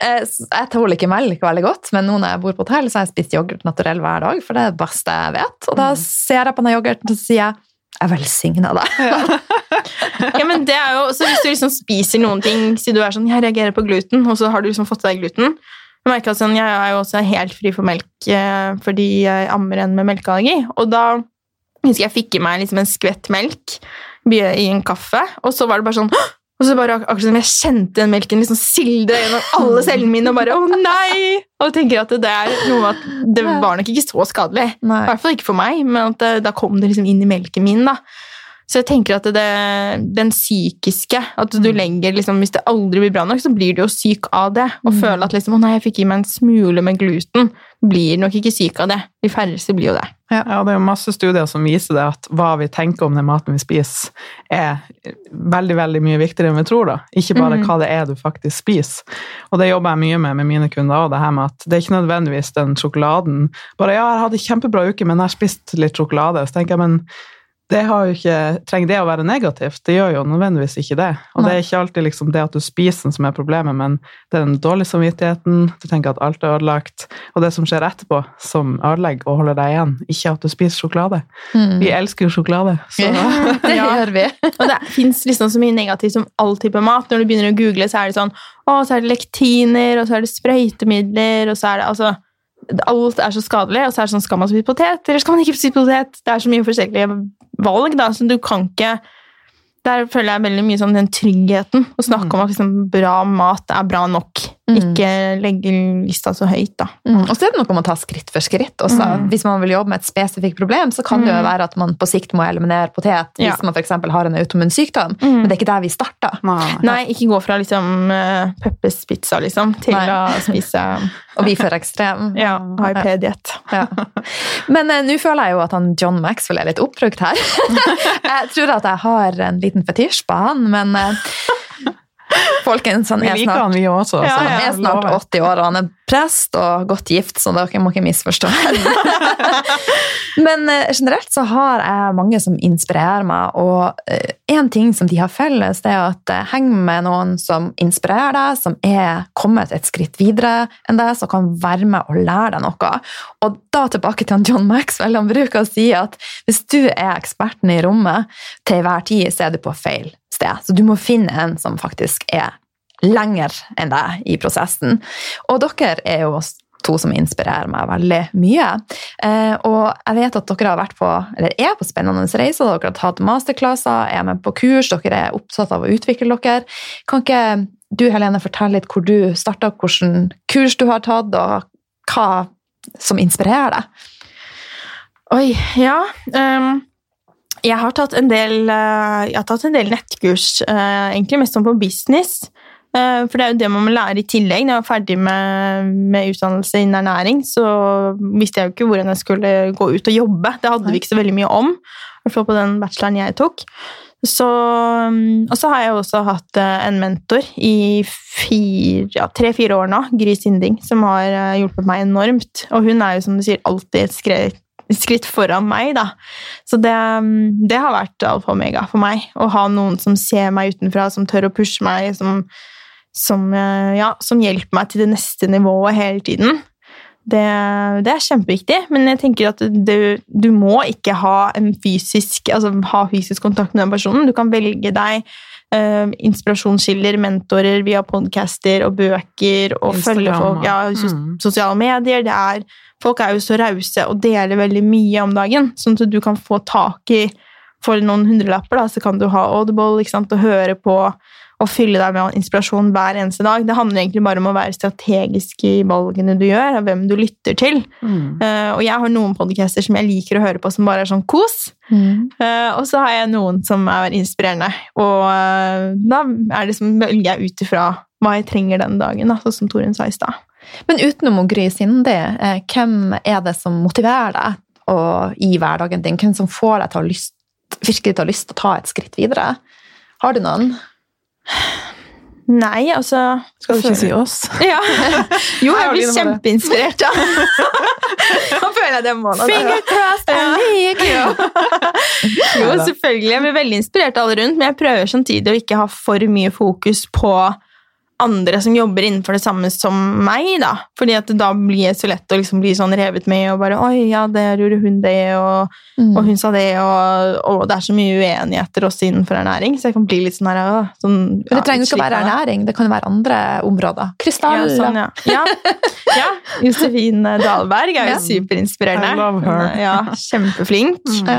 Jeg tåler ikke melk veldig godt, men nå når jeg bor på hotell, så har jeg spist yoghurt naturell hver dag, for det er det beste jeg vet. Og da ser jeg på den yoghurten og sier jeg jeg velsigna, deg. Ja, men det er jo, så Hvis du liksom spiser noen ting Si du er sånn, jeg reagerer på gluten, og så har du liksom fått i deg gluten. Jeg merker at sånn, jeg er jo også helt fri for melk eh, fordi jeg ammer en med melkeallergi. Og da husker jeg fikk i meg liksom en skvett melk i en kaffe, og så var det bare sånn! Og så bare ak- akkurat som jeg kjente den melken liksom silde gjennom alle cellene mine, og bare 'å nei!' Og tenker at det er noe med at det var nok ikke så skadelig. I hvert fall ikke for meg, men at det, da kom det liksom inn i melken min. da. Så jeg tenker at det, den psykiske At du legger liksom, Hvis det aldri blir bra nok, så blir du jo syk av det. Og Mm. føler at liksom, å nei, jeg fikk i meg en smule med gluten. Blir nok ikke syk av det. De færreste blir jo det. Ja, det er jo masse studier som viser det at hva vi tenker om den maten vi spiser, er veldig veldig mye viktigere enn vi tror. da. Ikke bare mm. hva det er du faktisk spiser. Og det jobber jeg mye med med mine kunder òg, det her med at det er ikke nødvendigvis den sjokoladen Bare ja, jeg hadde kjempebra uke, men jeg har spist litt sjokolade. Så tenker jeg, men det har jo ikke, trenger det å være negativt? Det gjør jo nødvendigvis ikke det. Og det er ikke alltid liksom det at du spiser den som er problemet, men det er den dårlige samvittigheten, du tenker at alt er ødelagt, og det som skjer etterpå, som ødelegger og holder deg igjen. Ikke at du spiser sjokolade. Mm. Vi elsker jo sjokolade. Så Det Ja. gjør vi. Og det fins liksom så mye negativt som all type mat. Når du begynner å google, så er det sånn Å, så er det lektiner, og så er det sprøytemidler, og så er det altså Alt er så skadelig, og så er det sånn Skal man spise potet, eller skal man ikke spise potet? Det er så mye forskjellige valg, da, så du kan ikke Der føler jeg veldig mye sånn den tryggheten. Å snakke om at liksom, bra mat er bra nok. Mm. Ikke legge lista så høyt, da. Mm. Og så er det noe om å ta skritt for skritt. Også. Mm. Hvis man vil jobbe med et spesifikt problem, så kan det jo Mm. være at man på sikt må eliminere potet hvis Ja. man eksempel har en automun sykdom. Men det er ikke der vi starter. nei. Nei, ikke gå fra liksom uh, Peppers pizza, liksom, til Nei. å spise Og vi for ekstrem. ja, HIP-diett. Ja. Men eh, nå føler jeg jo at han John Maxwell er litt oppbrukt her. jeg tror at jeg har en liten fetisj på han, men eh, Folkens, han er snart han, vi også. Ja, ja, Han er snart 80 år, og han er prest og godt gift, så dere må ikke misforstå. Men eh, generelt så har jeg mange som inspirerer meg, og én en ting som de har felles, det er at eh, heng med noen som inspirerer deg, som er kommet et skritt videre enn deg, som kan være med og lære deg noe. Og da tilbake til John Maxwell, han bruker å si at hvis du er eksperten i rommet til hver tid, så er du på feil sted. Så du må finne en som faktisk er lenger enn deg i prosessen. Og dere er jo to som inspirerer meg veldig mye. Eh, og jeg vet at dere har vært på, eller er på spennende reiser, dere har tatt masterklasser, er med på kurs, dere er opptatt av å utvikle dere. Kan ikke du, Helene, fortelle litt hvor du starta, hvilken kurs du har tatt, og hva som inspirerer deg? Oi, ja. ehm, jeg har tatt en del, eh, tatt en del nettkurs, eh, egentlig mest sånn på business. Eh, for det er jo det man må lære i tillegg. Når jeg var ferdig med, med utdannelse innen ernæring, så visste jeg jo ikke hvordan jeg skulle gå ut og jobbe. Det hadde vi ikke så veldig mye om, i hvert fall på den bacheloren jeg tok. Så, um, og så har jeg også hatt en mentor i ja, tre-fire år nå, Gry Sinding, som har hjulpet meg enormt. Og hun er jo, som du sier, alltid et skritt, skritt foran meg, da. Så det, um, det har vært alfa og omega for meg. Å ha noen som ser meg utenfra, som tør å pushe meg, som, som, eh, ja, som hjelper meg til det neste nivået hele tiden. Det, det, er kjempeviktig, men jeg tenker at du, du må ikke ha, fysisk, altså ha fysisk kontakt med den personen. Du kan velge deg uh, inspirasjonskilder, mentorer via podcaster og bøker og følge folk ja, mm. sosiale medier. Det Er, folk er jo så rause og deler veldig mye om dagen, sånn at du kan få tak i For noen hundrelapper da, så kan du ha Audible og høre på å fylle deg med inspirasjon hver eneste dag. Det handler egentlig bare om å være strategisk i valgene du gjør, og hvem du lytter til. Mm. Uh, og jeg har noen podcaster som jeg liker å høre på, som bare er sånn kos. Mm. Uh, og så har jeg noen som er inspirerende. Og uh, da er det som velger jeg ut ifra hva jeg trenger den dagen, da, sånn som Torunn sa i stad. Men utenom å gry Sinde, hvem er det som motiverer deg og, i hverdagen din? Hvem som får deg til å lyst, virkelig til å ha lyst til å ta et skritt videre? Har du noen? Nei, altså Skal du ikke si oss? Ja. Jo, jeg blir kjempeinspirert, ja. Nå føler jeg det må nå. Finger crossed, I Jo, selvfølgelig. Jeg blir veldig inspirert av alle rundt, men jeg prøver samtidig å ikke ha for mye fokus på andre som jobber innenfor det samme som meg, da. Fordi at da blir det så lett å liksom bli sånn revet med og bare Oi, ja, der gjorde hun det, og, mm. og hun sa det, og, og, det er så mye uenigheter også innenfor ernæring, så jeg kan bli litt sånn her sånn, Men det trenger ikke å være ernæring, det kan jo være andre områder. Krystall. Ja, sånn, ja. ja. ja. Josefin Dahlberg er jo superinspirerende. I love her. Ja, kjempeflink. Mm.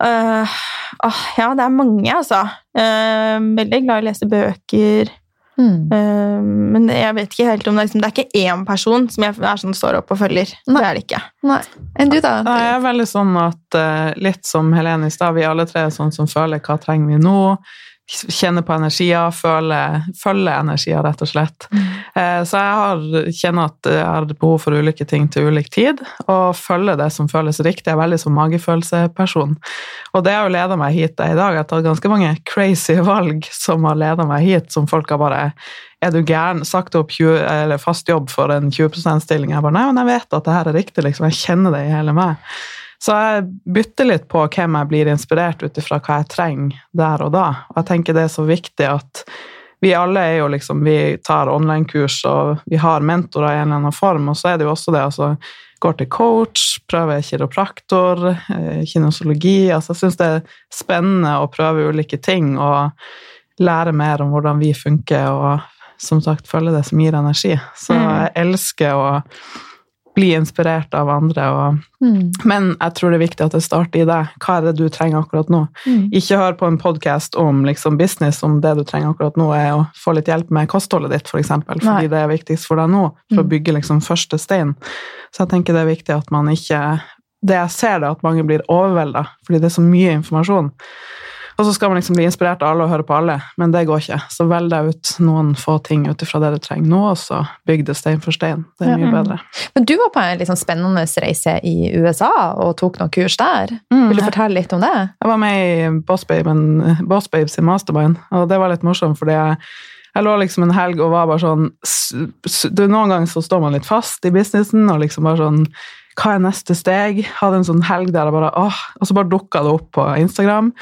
Uh, uh, ja, det er mange, altså. Uh, veldig glad i å lese bøker. Mm. Uh, men jeg vet ikke helt om det, liksom, det er ikke én person som jeg er sånn står opp og følger. Nei. Det er det ikke. Nei. Enn du, da? Jeg er veldig sånn at uh, litt som Helene i stad, vi alle tre er sånn som føler hva trenger vi nå? Kjenne på energier, føle, følge energier, rett og slett. Mm. Eh, så jeg har, kjenner at jeg har behov for ulike ting til ulik tid, og følge det som føles riktig. Jeg er veldig som magefølelseperson. Og det har jo leda meg hit i dag. Jeg har tatt ganske mange crazy valg som har leda meg hit, som folk har bare er du gæren? Sagt opp 20, fast jobb for en 20 %-stilling. Jeg bare nei, men jeg vet at det her er riktig, liksom. Jeg kjenner det i hele meg. Så jeg bytter litt på hvem jeg blir inspirert ut ifra hva jeg trenger der og da. Og jeg tenker det er så viktig at vi alle er jo liksom Vi tar online-kurs, og vi har mentorer i en eller annen form, og så er det jo også det altså Går til coach, prøver kiropraktor, eh, kinosologi Altså, jeg syns det er spennende å prøve ulike ting og lære mer om hvordan vi funker, og som sagt følge det som gir energi. Så mm. jeg elsker å bli inspirert av andre. Og, mm. Men jeg tror det er viktig at det starter i deg. Hva er det du trenger akkurat nå? Mm. Ikke hør på en podkast om liksom, business, om det du trenger akkurat nå er å få litt hjelp med kostholdet ditt, f.eks., for eksempel, fordi Nei. det er viktigst for deg nå, for mm. å bygge liksom, første stein. Så jeg tenker det er viktig at man ikke Det jeg ser, det at mange blir overvelda, fordi det er så mye informasjon. Og så skal man liksom bli inspirert av alle og høre på alle, men det går ikke. Så velg deg ut noen få ting ut ifra det du trenger nå, og så bygg det stein for stein. Det er mye bedre. Men du var på en liksom spennende reise i USA og tok noen kurs der. Mm. Vil du fortelle litt om det? Jeg var med i Boss, Babe, Boss Babes i mastermind, og det var litt morsomt, fordi jeg jeg lå liksom en helg og var bare sånn du, Noen ganger så står man litt fast i businessen og liksom bare sånn Hva er neste steg? Hadde en sånn helg der jeg bare åh, Og så bare dukka det opp på Instagram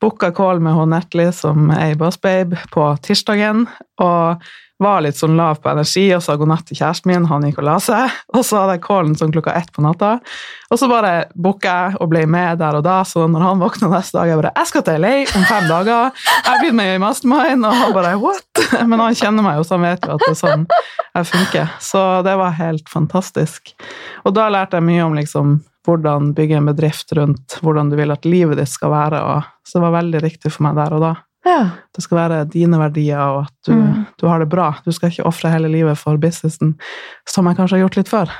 booka call med hun Nettly, som er i Bossbabe, på tirsdagen. Og var litt sånn lav på energi og sa god natt til kjæresten min, han gikk og la seg. Og så hadde jeg callen sånn klokka ett på natta. Og så bare booka jeg og ble med der og da, så når han våkna neste dag, jeg bare 'Jeg skal til LA om fem dager'. Jeg har blitt med i Mastermind, og han bare 'what?' Men han kjenner meg jo, så han vet jo at det er sånn jeg funker. Så det var helt fantastisk. Og da lærte jeg mye om liksom hvordan bygge en bedrift rundt hvordan du vil at livet ditt skal være. Og, så det var veldig riktig for meg der og da. Ja. Det skal være dine verdier, og at du, mm. du har det bra. Du skal ikke ofre hele livet for businessen, som jeg kanskje har gjort litt før.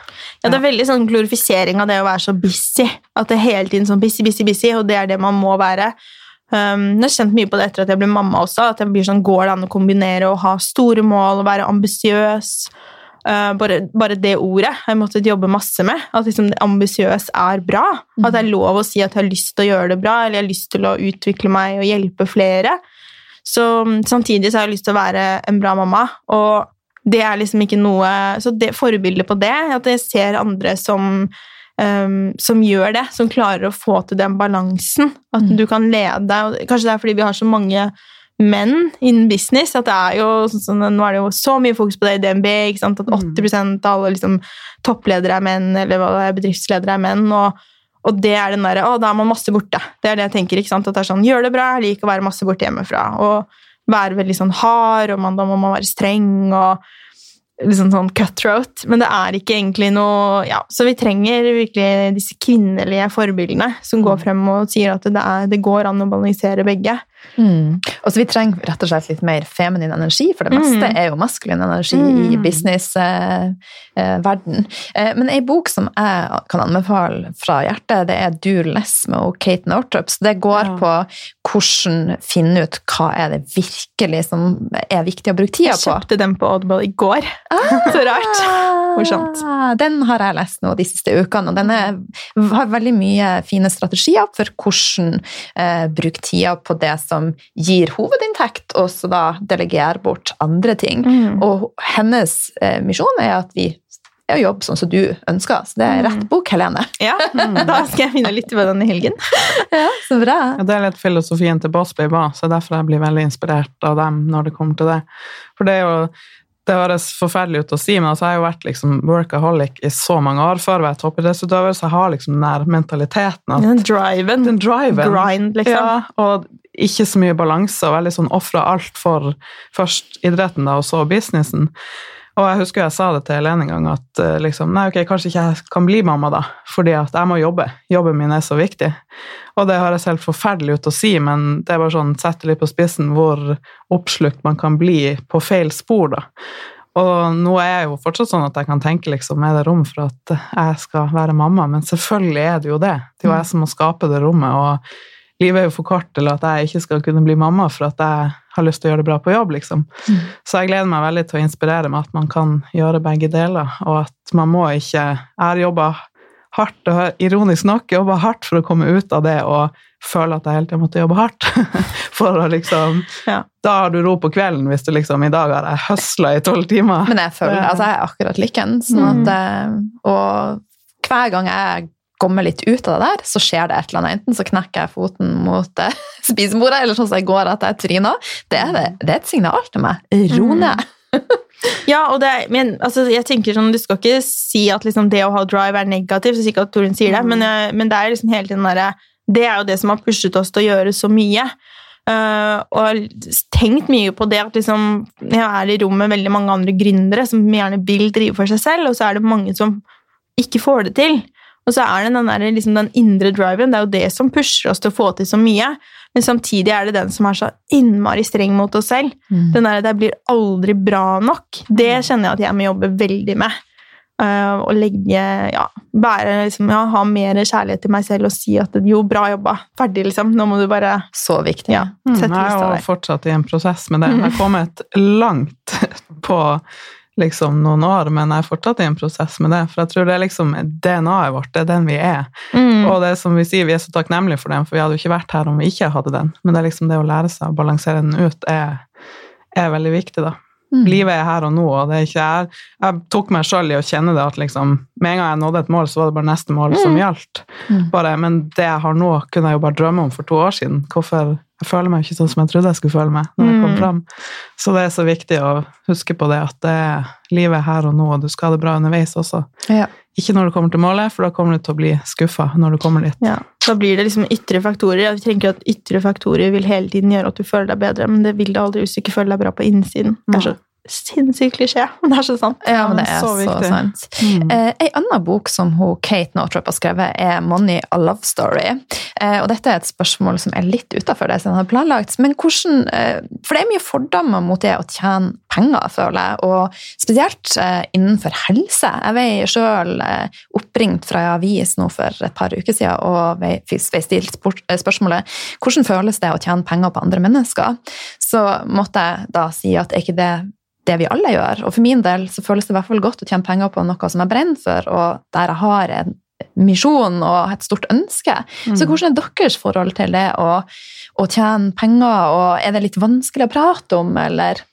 Ja, det er veldig sånn glorifisering av det å være så busy. At det er hele tiden sånn busy, busy, busy, og det er det man må være. Um, jeg har kjent mye på det etter at jeg ble mamma også. at jeg blir sånn, Går det an å kombinere å ha store mål og være ambisiøs? Uh, bare, bare, det ordet har jeg måttet jobbe masse med. At liksom ambisiøs er bra. Mm. At det er lov å si at jeg har lyst til å gjøre det bra, eller jeg har lyst til å utvikle meg og hjelpe flere. Så Samtidig så har jeg lyst til å være en bra mamma. Og det er liksom ikke noe Så det forbildet på det, at jeg ser andre som um, som gjør det, som klarer å få til den balansen. At mm. du kan lede. og Kanskje det er fordi vi har så mange menn innen business. at det er jo, sånn, Nå er det jo så mye fokus på det i DNB. ikke sant, At 80 mm. av alle liksom, toppledere er menn, eller hva det er, bedriftsledere er menn. og, og det er den der, å, Da er man masse borte. Det er det jeg tenker. ikke sant, at det er sånn, Gjør det bra, jeg liker å være masse borte hjemmefra. Og være veldig sånn hard, og man, da må man være streng. og liksom sånn cutthroat, men det er ikke egentlig noe ja, Så vi trenger virkelig disse kvinnelige forbildene som går mm. frem og sier at det, er, det går an å balansere begge. Mm. Og så Vi trenger rett og slett litt mer feminin energi, for det meste mm. er jo maskulin energi mm. i businessverden. Eh, eh, men ei bok som jeg kan anbefale fra hjertet, det er Do Less med Kate Northup. Så det går ja. på hvordan finne ut hva er det virkelig som er viktig å bruke tida på. Jeg kjøpte den på Audible i går. Ah, så rart. Morsomt. Den har jeg lest nå de siste ukene, og den er, har veldig mye fine strategier for hvordan eh, bruke tida på det som gir hovedinntekt, og så da delegere bort andre ting. Mm. Og hennes eh, misjon er at vi å jobbe sånn som du ønsker. Så det er rett mm. bok, Helene. Ja, da skal jeg finne litt på den i helgen. ja, så bra. Ja, det er litt filosofien til Bosby, òg, så derfor jeg blir veldig inspirert av dem når det kommer til det. For det er jo det høres forferdelig ut å si, men altså, jeg har jo vært liksom workaholic i så mange år før jeg var toppidrettsutøver, så jeg har liksom den der mentaliteten at, Den driven. Den driven. Grind, liksom. Ja, og ikke så mye balanse, og veldig sånn ofra alt for først idretten, da, og så businessen. Og jeg husker jeg sa det til Helene en gang, at eh, liksom, nei, ok, kanskje ikke jeg kan bli mamma da, fordi at jeg må jobbe. Jobben min er så viktig. Og det høres helt forferdelig ut å si, men det er bare sånn, setter litt på spissen hvor oppslukt man kan bli på feil spor, da. Og nå er jeg jo fortsatt sånn at jeg kan tenke liksom, er det rom for at jeg skal være mamma, men selvfølgelig er det jo det. Det er jo jeg som må skape det rommet. og livet er jo for kort til at jeg ikke skal kunne bli mamma for at jeg har lyst til å gjøre det bra på jobb, liksom. Mm. Så jeg gleder meg veldig til å inspirere med at man kan gjøre begge deler, og at man må ikke Jeg har jobba hardt, og ironisk nok jobba hardt for å komme ut av det og føle at jeg hele tida måtte jobbe hardt. for å liksom ja. Da har du ro på kvelden hvis du liksom I dag har jeg høsla i tolv timer. Men jeg føler altså jeg er akkurat likens. Sånn at, mm. Eh, og hver gang jeg kommer litt ut av det der, så skjer det et eller annet. Enten så knekker jeg foten mot eh, spisebordet, eller sånn som jeg går etter jeg tryner. Det, det, det, er et signal til meg. Ro mm. ned. ja, og det, men altså, jeg tenker sånn, Du skal ikke si at liksom, det å ha drive er negativt, så sikkert at Torunn sier det, mm. men, eh, men, det er liksom hele tiden derre det er jo det som har pushet oss til å gjøre så mye. Uh, og tenkt mye på det at liksom, jeg er i rom med veldig mange andre gründere som gjerne vil drive for seg selv, og så er det mange som ikke får det til. Og så er det den, der, liksom den indre driven, det er jo det som pusher oss til å få til så mye. Men samtidig er det den som er så innmari streng mot oss selv. Mm. Den der 'det blir aldri bra nok', det mm. kjenner jeg at jeg må jobbe veldig med. Uh, og legge Ja, bære liksom, ja, ha mer kjærlighet til meg selv og si at 'jo, bra jobba', ferdig, liksom. Nå må du bare Så viktig. Ja, mm, jeg er jo fortsatt i en prosess med det. Jeg har kommet langt på liksom noen år, men jeg er fortsatt i en prosess med det. For jeg tror det er liksom DNA-et vårt, det er den vi er. Mm. Og det som vi sier, vi er så takknemlige for den, for vi hadde jo ikke vært her om vi ikke hadde den. Men det er liksom det å lære seg å balansere den ut er, er veldig viktig, da. Mm. Livet er her og nå, og det er ikke jeg, jeg tok meg sjøl i å kjenne det at liksom, med en gang jeg nådde et mål, så var det bare neste mål mm. som gjaldt. Mm. Bare, men det jeg har nå, kunne jeg jo bare drømme om for to år siden. Hvorfor jeg føler meg ikke sånn som jeg trodde jeg skulle føle meg når jeg kom mm. fram. Så det er så viktig å huske på det, at det er livet her og nå, og du skal ha det bra underveis også. Ja. Ikke når du kommer til målet, for da kommer du til å bli skuffa når du kommer dit. Ja, Da blir det liksom ytre faktorer. Jeg tenker at Ytre faktorer vil hele tiden gjøre at du føler deg bedre, men det vil det aldri hvis du ikke føler deg bra på innsiden. Det er så sinnssykt klisjé, men det er så sant. Ja, men det er så, så sant. Mm. Eh, en annen bok som hun, Kate Northrop har skrevet, er 'Money a Love Story'. Eh, og dette er et spørsmål som er litt utafor det som har planlagt. Men hvordan, eh, For det er mye fordommer mot det å tjene penger, føler jeg, og spesielt eh, innenfor helse. Jeg ble sjøl eh, oppringt fra en avis nå for et par uker siden og ble stilt eh, spørsmålet hvordan føles det å tjene penger på andre mennesker. Så måtte jeg da si at er ikke det det vi alle gjør. Og for min del så føles det i hvert fall godt å tjene penger på noe som jeg brenner for, og der jeg har en misjon og et stort ønske. Så hvordan er deres forhold til det å, å tjene penger, og er det litt vanskelig å prate om, eller?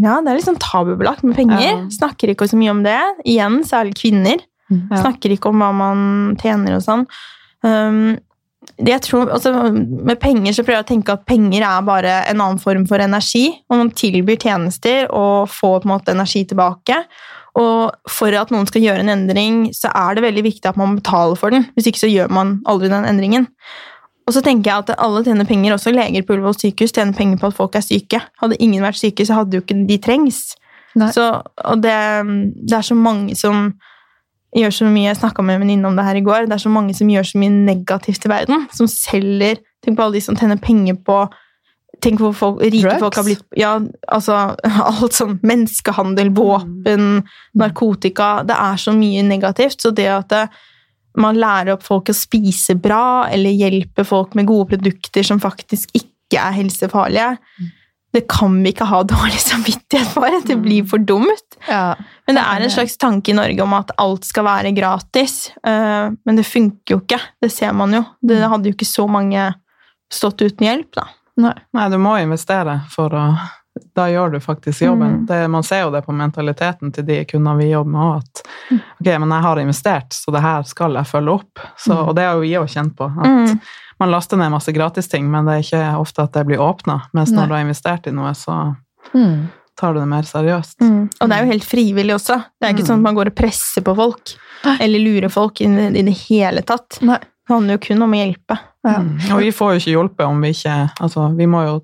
Ja, det er litt sånn tabubelagt med penger. Ja. Snakker ikke så mye om det. Igjen, særlig kvinner. Ja. Snakker ikke om hva man tjener og sånn. Um, jeg tror, altså, med penger så prøver jeg å tenke at penger er bare en annen form for energi. Og man tilbyr tjenester og får på en måte energi tilbake. Og for at noen skal gjøre en endring, så er det veldig viktig at man betaler for den. Hvis ikke så gjør man aldri den endringen. Og så tenker jeg at alle tjener penger, også leger på Ullevål sykehus tjener penger på at folk er syke. Hadde ingen vært syke, så hadde jo ikke de trengs. Nei. Så, og det, det er så mange som gjør så mye Jeg snakka med en venninne om det her i går. Det er så mange som gjør så mye negativt i verden. Som selger Tenk på alle de som tjener penger på Tenk hvor folk, rike Drugs. folk har blitt Ja, altså alt sånn menneskehandel, våpen, narkotika Det er så mye negativt. Så det at det, man lærer opp folk å spise bra, eller hjelper folk med gode produkter som faktisk ikke er helsefarlige, det kan vi ikke ha dårlig samvittighet for. Det blir for dumt. Ja. Men det er en slags tanke i Norge om at alt skal være gratis. eh, Men det funker jo ikke. Det ser man jo. Det hadde jo ikke så mange stått uten hjelp, da. Nei. Nei, du må investere for å Da gjør du faktisk jobben. Mm. Det, man ser jo det på mentaliteten til de kundene vi jobber med òg, at Mm. Ok, men jeg har investert, så det her skal jeg følge opp. Så, Mm. Og det har jo vi òg kjent på. At Mm. man laster ned masse gratisting, men det er ikke ofte at det blir åpna. Mens Nei. når du har investert i noe, så Mm. tar du det mer seriøst. Mm. Og det er jo helt frivillig også. Det er ikke Mm. sånn at man går og presser på folk. Nei. Eller lurer folk i det, hele tatt. Nei. Det handler jo kun om å hjelpe. Ja. Mm. Og vi får jo ikke hjulpet om vi ikke Altså, vi må jo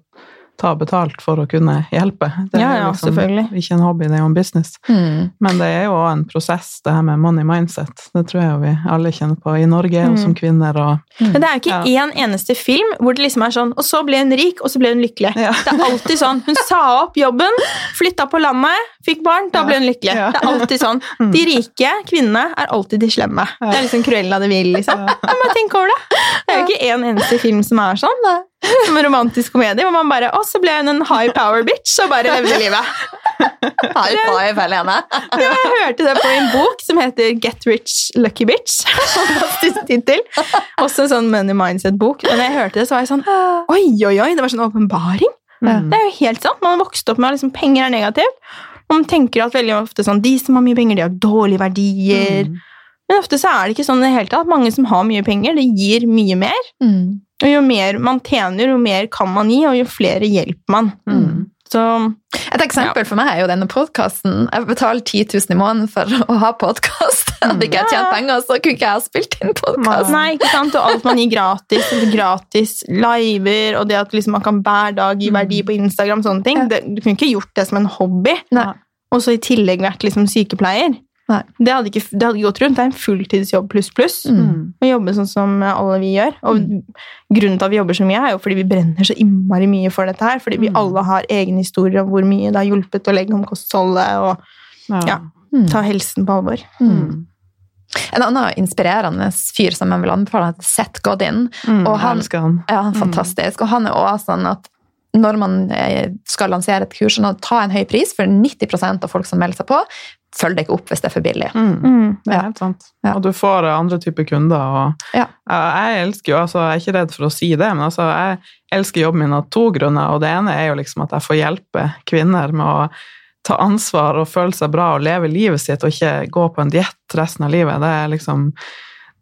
ta betalt for å kunne hjelpe. Det Ja, er ja, liksom selvfølgelig. ikke en hobby, det er jo en business. Mm. Men det er jo òg en prosess, det her med money mindset. Det tror jeg vi alle kjenner på i Norge, og Mm. som kvinner og Men det er jo ikke Ja. én eneste film hvor det liksom er sånn Og så ble hun rik, og så ble hun lykkelig. Ja. Det er alltid sånn. Hun sa opp jobben, flytta på landet, fikk barn, da Ja. ble hun lykkelig. Ja. Det er alltid sånn. Mm. De rike kvinnene er alltid de slemme. Det er liksom Cruella de Vil, liksom. Ja. Ja, men tenk over det. Det er jo ikke en eneste film som er sånn. Som en romantisk komedie hvor man bare Å, så ble hun en high power bitch, og bare levde livet. High five, Helene. Jeg hørte det på en bok som heter Get Rich Lucky Bitch. Fantastisk tittel. Også en sånn money mindset-bok. Men da jeg hørte det, så var jeg sånn Oi, oi, oi! Det var sånn åpenbaring. Mm. Det er jo helt sant. Man har vokst opp med at liksom, penger er negativt. Og man tenker at veldig ofte sånn De som har mye penger, de har dårlige verdier. Mm. Men ofte så er det ikke sånn i det hele tatt. Mange som har mye penger, det gir mye mer. Mm. Og jo mer man tjener, jo mer kan man gi, og jo flere hjelper man. Mm. Så Et eksempel for meg er jo denne podkasten. Jeg betaler 10 000 i måneden for å ha podkast. Hadde ikke jeg tjent penger, så kunne ikke jeg ha spilt inn podkast. Nei, ikke sant? Og alt man gir gratis, gratis liver, og det at liksom man kan hver dag gi verdi på Instagram, sånne ting. Det, du kunne ikke gjort det som en hobby, Nei. og så i tillegg vært liksom sykepleier. Nei. Det hadde, ikke, det hadde gått rundt. Det er en fulltidsjobb pluss pluss. Mm. Å jobbe sånn som alle vi gjør. Og grunnen til at vi jobber så mye, er jo fordi vi brenner så innmari mye for dette her. Fordi vi Mm. alle har egne historier om hvor mye det har hjulpet å legge om kostholdet og Ja. Mm. ta helsen på alvor. Mm. En annen inspirerende fyr som jeg vil anbefale, heter Seth Godin. Mm. Og han- han. Ja, han er fantastisk. Og han er også sånn at når man eh, skal lansere et kurs, sånn ta en høy pris, for 90% av folk som melder seg på, følger det ikke opp hvis det er for billig. Mm. Mm. Det er helt sant. Ja. Og du får andre typer kunder. Og Ja. Ja, jeg elsker jo, altså, jeg er ikke redd for å si det, men altså, jeg elsker jobben min av to grunner. Og det ene er jo liksom at jeg får hjelpe kvinner med å ta ansvar og føle seg bra og leve livet sitt, og ikke gå på en diett resten av livet. Det er liksom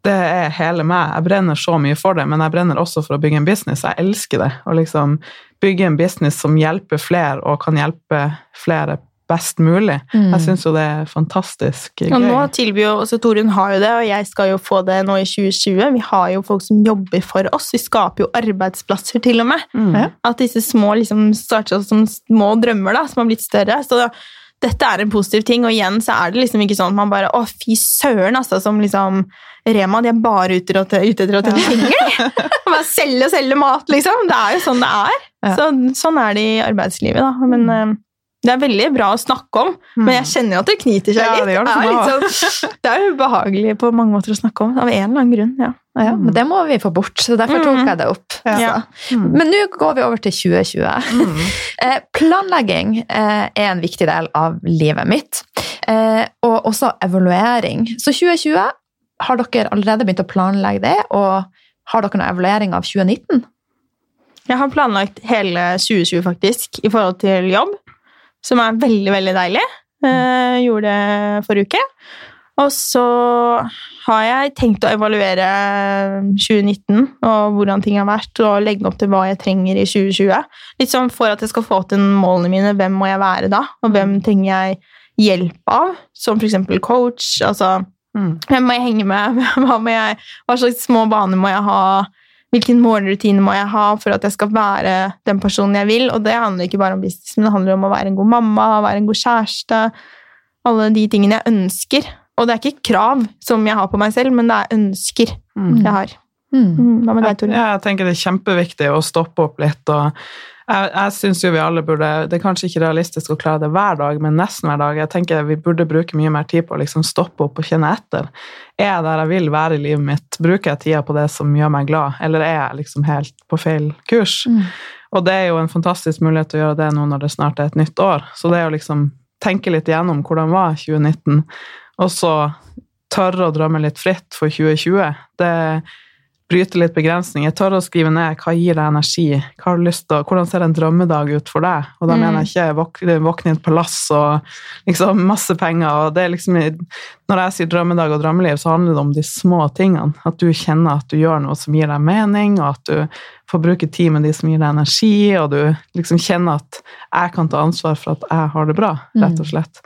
det er hele meg. Jeg brenner så mye for det, men jeg brenner også for å bygge en business. Jeg elsker det. Å liksom bygge en business som hjelper flere, og kan hjelpe flere best mulig. Mm. Jeg syns jo det er fantastisk gøy. Og nå tilbyr jo, også Torunn har jo det, og jeg skal jo få det nå i 2020. Vi har jo folk som jobber for oss. Vi skaper jo arbeidsplasser til og med. Mm. At disse små liksom starter som små drømmer da, som har blitt større. Så dette er en positiv ting, og igjen så er det liksom ikke sånn at man bare Å, fy søren, altså, som liksom Rema, de er bare ute etter å tjene penger, de! Bare selge og selge mat, liksom. Det er jo sånn det er. Ja. Så, sånn er det i arbeidslivet, da. Men eh, Det er veldig bra å snakke om, men jeg kjenner jo at det kniter seg Ja, litt. det det er litt sånn, det er ubehagelig på mange måter å snakke om, av en eller annen grunn. ja. Ja, men det må vi få bort, så derfor tok jeg det opp. Ja. Mm. Men nå går vi over til 2020. Eh, planlegging eh, er en viktig del av livet mitt, eh, og også evaluering. Så 2020, har dere allerede begynt å planlegge det, og har dere noen evaluering av 2019? Jeg har planlagt hele 2020 faktisk, i forhold til jobb, som er veldig, veldig deilig. Eh, gjorde det forrige uke. Og så har jeg tenkt å evaluere 2019 og hvordan ting har vært, og legge opp til hva jeg trenger i 2020. Litt sånn for at jeg skal få til målene mine, hvem må jeg være da? Og hvem trenger jeg hjelp av? Som eksempel coach. Altså, Mm. hvem må jeg henge med? Hva, jeg, hva slags små baner må jeg ha? Hvilken morgenrutine må jeg ha for at jeg skal være den personen jeg vil? Og det handler ikke bare om business, men det handler om å være en god mamma, være en god kjæreste. Alle de tingene jeg ønsker. Og det er ikke krav som jeg har på meg selv, men det er ønsker Mm. jeg har. Mm. Mm, Hva med deg, Jeg, jeg tenker det er kjempeviktig å stoppe opp litt. og jeg, jeg synes jo vi alle burde, Det er kanskje ikke realistisk å klare det hver dag, men nesten hver dag. Jeg tenker Vi burde bruke mye mer tid på å liksom stoppe opp og kjenne etter. Er jeg der jeg vil være i livet mitt? Bruker jeg tida på det som gjør meg glad, eller er jeg liksom helt på feil kurs? Mm. Og det er jo en fantastisk mulighet til å gjøre det nå når det snart er et nytt år. Så det er å liksom tenke litt igjennom hvordan var 2019, og så tørre å drømme litt fritt for 2020. Det bryter litt begrensninger. Tørre å skrive ned hva gir deg energi, hva har du lyst til, hvordan ser en drømmedag ut for deg? Og da Mm. mener jeg ikke våkne i et palass og liksom masse penger. og det er liksom, Når jeg sier drømmedag og drømmeliv, så handler det om de små tingene. At du kjenner at du gjør noe som gir deg mening, og at du får bruke tid med de som gir deg energi, og du liksom kjenner at jeg kan ta ansvar for at jeg har det bra, rett og slett.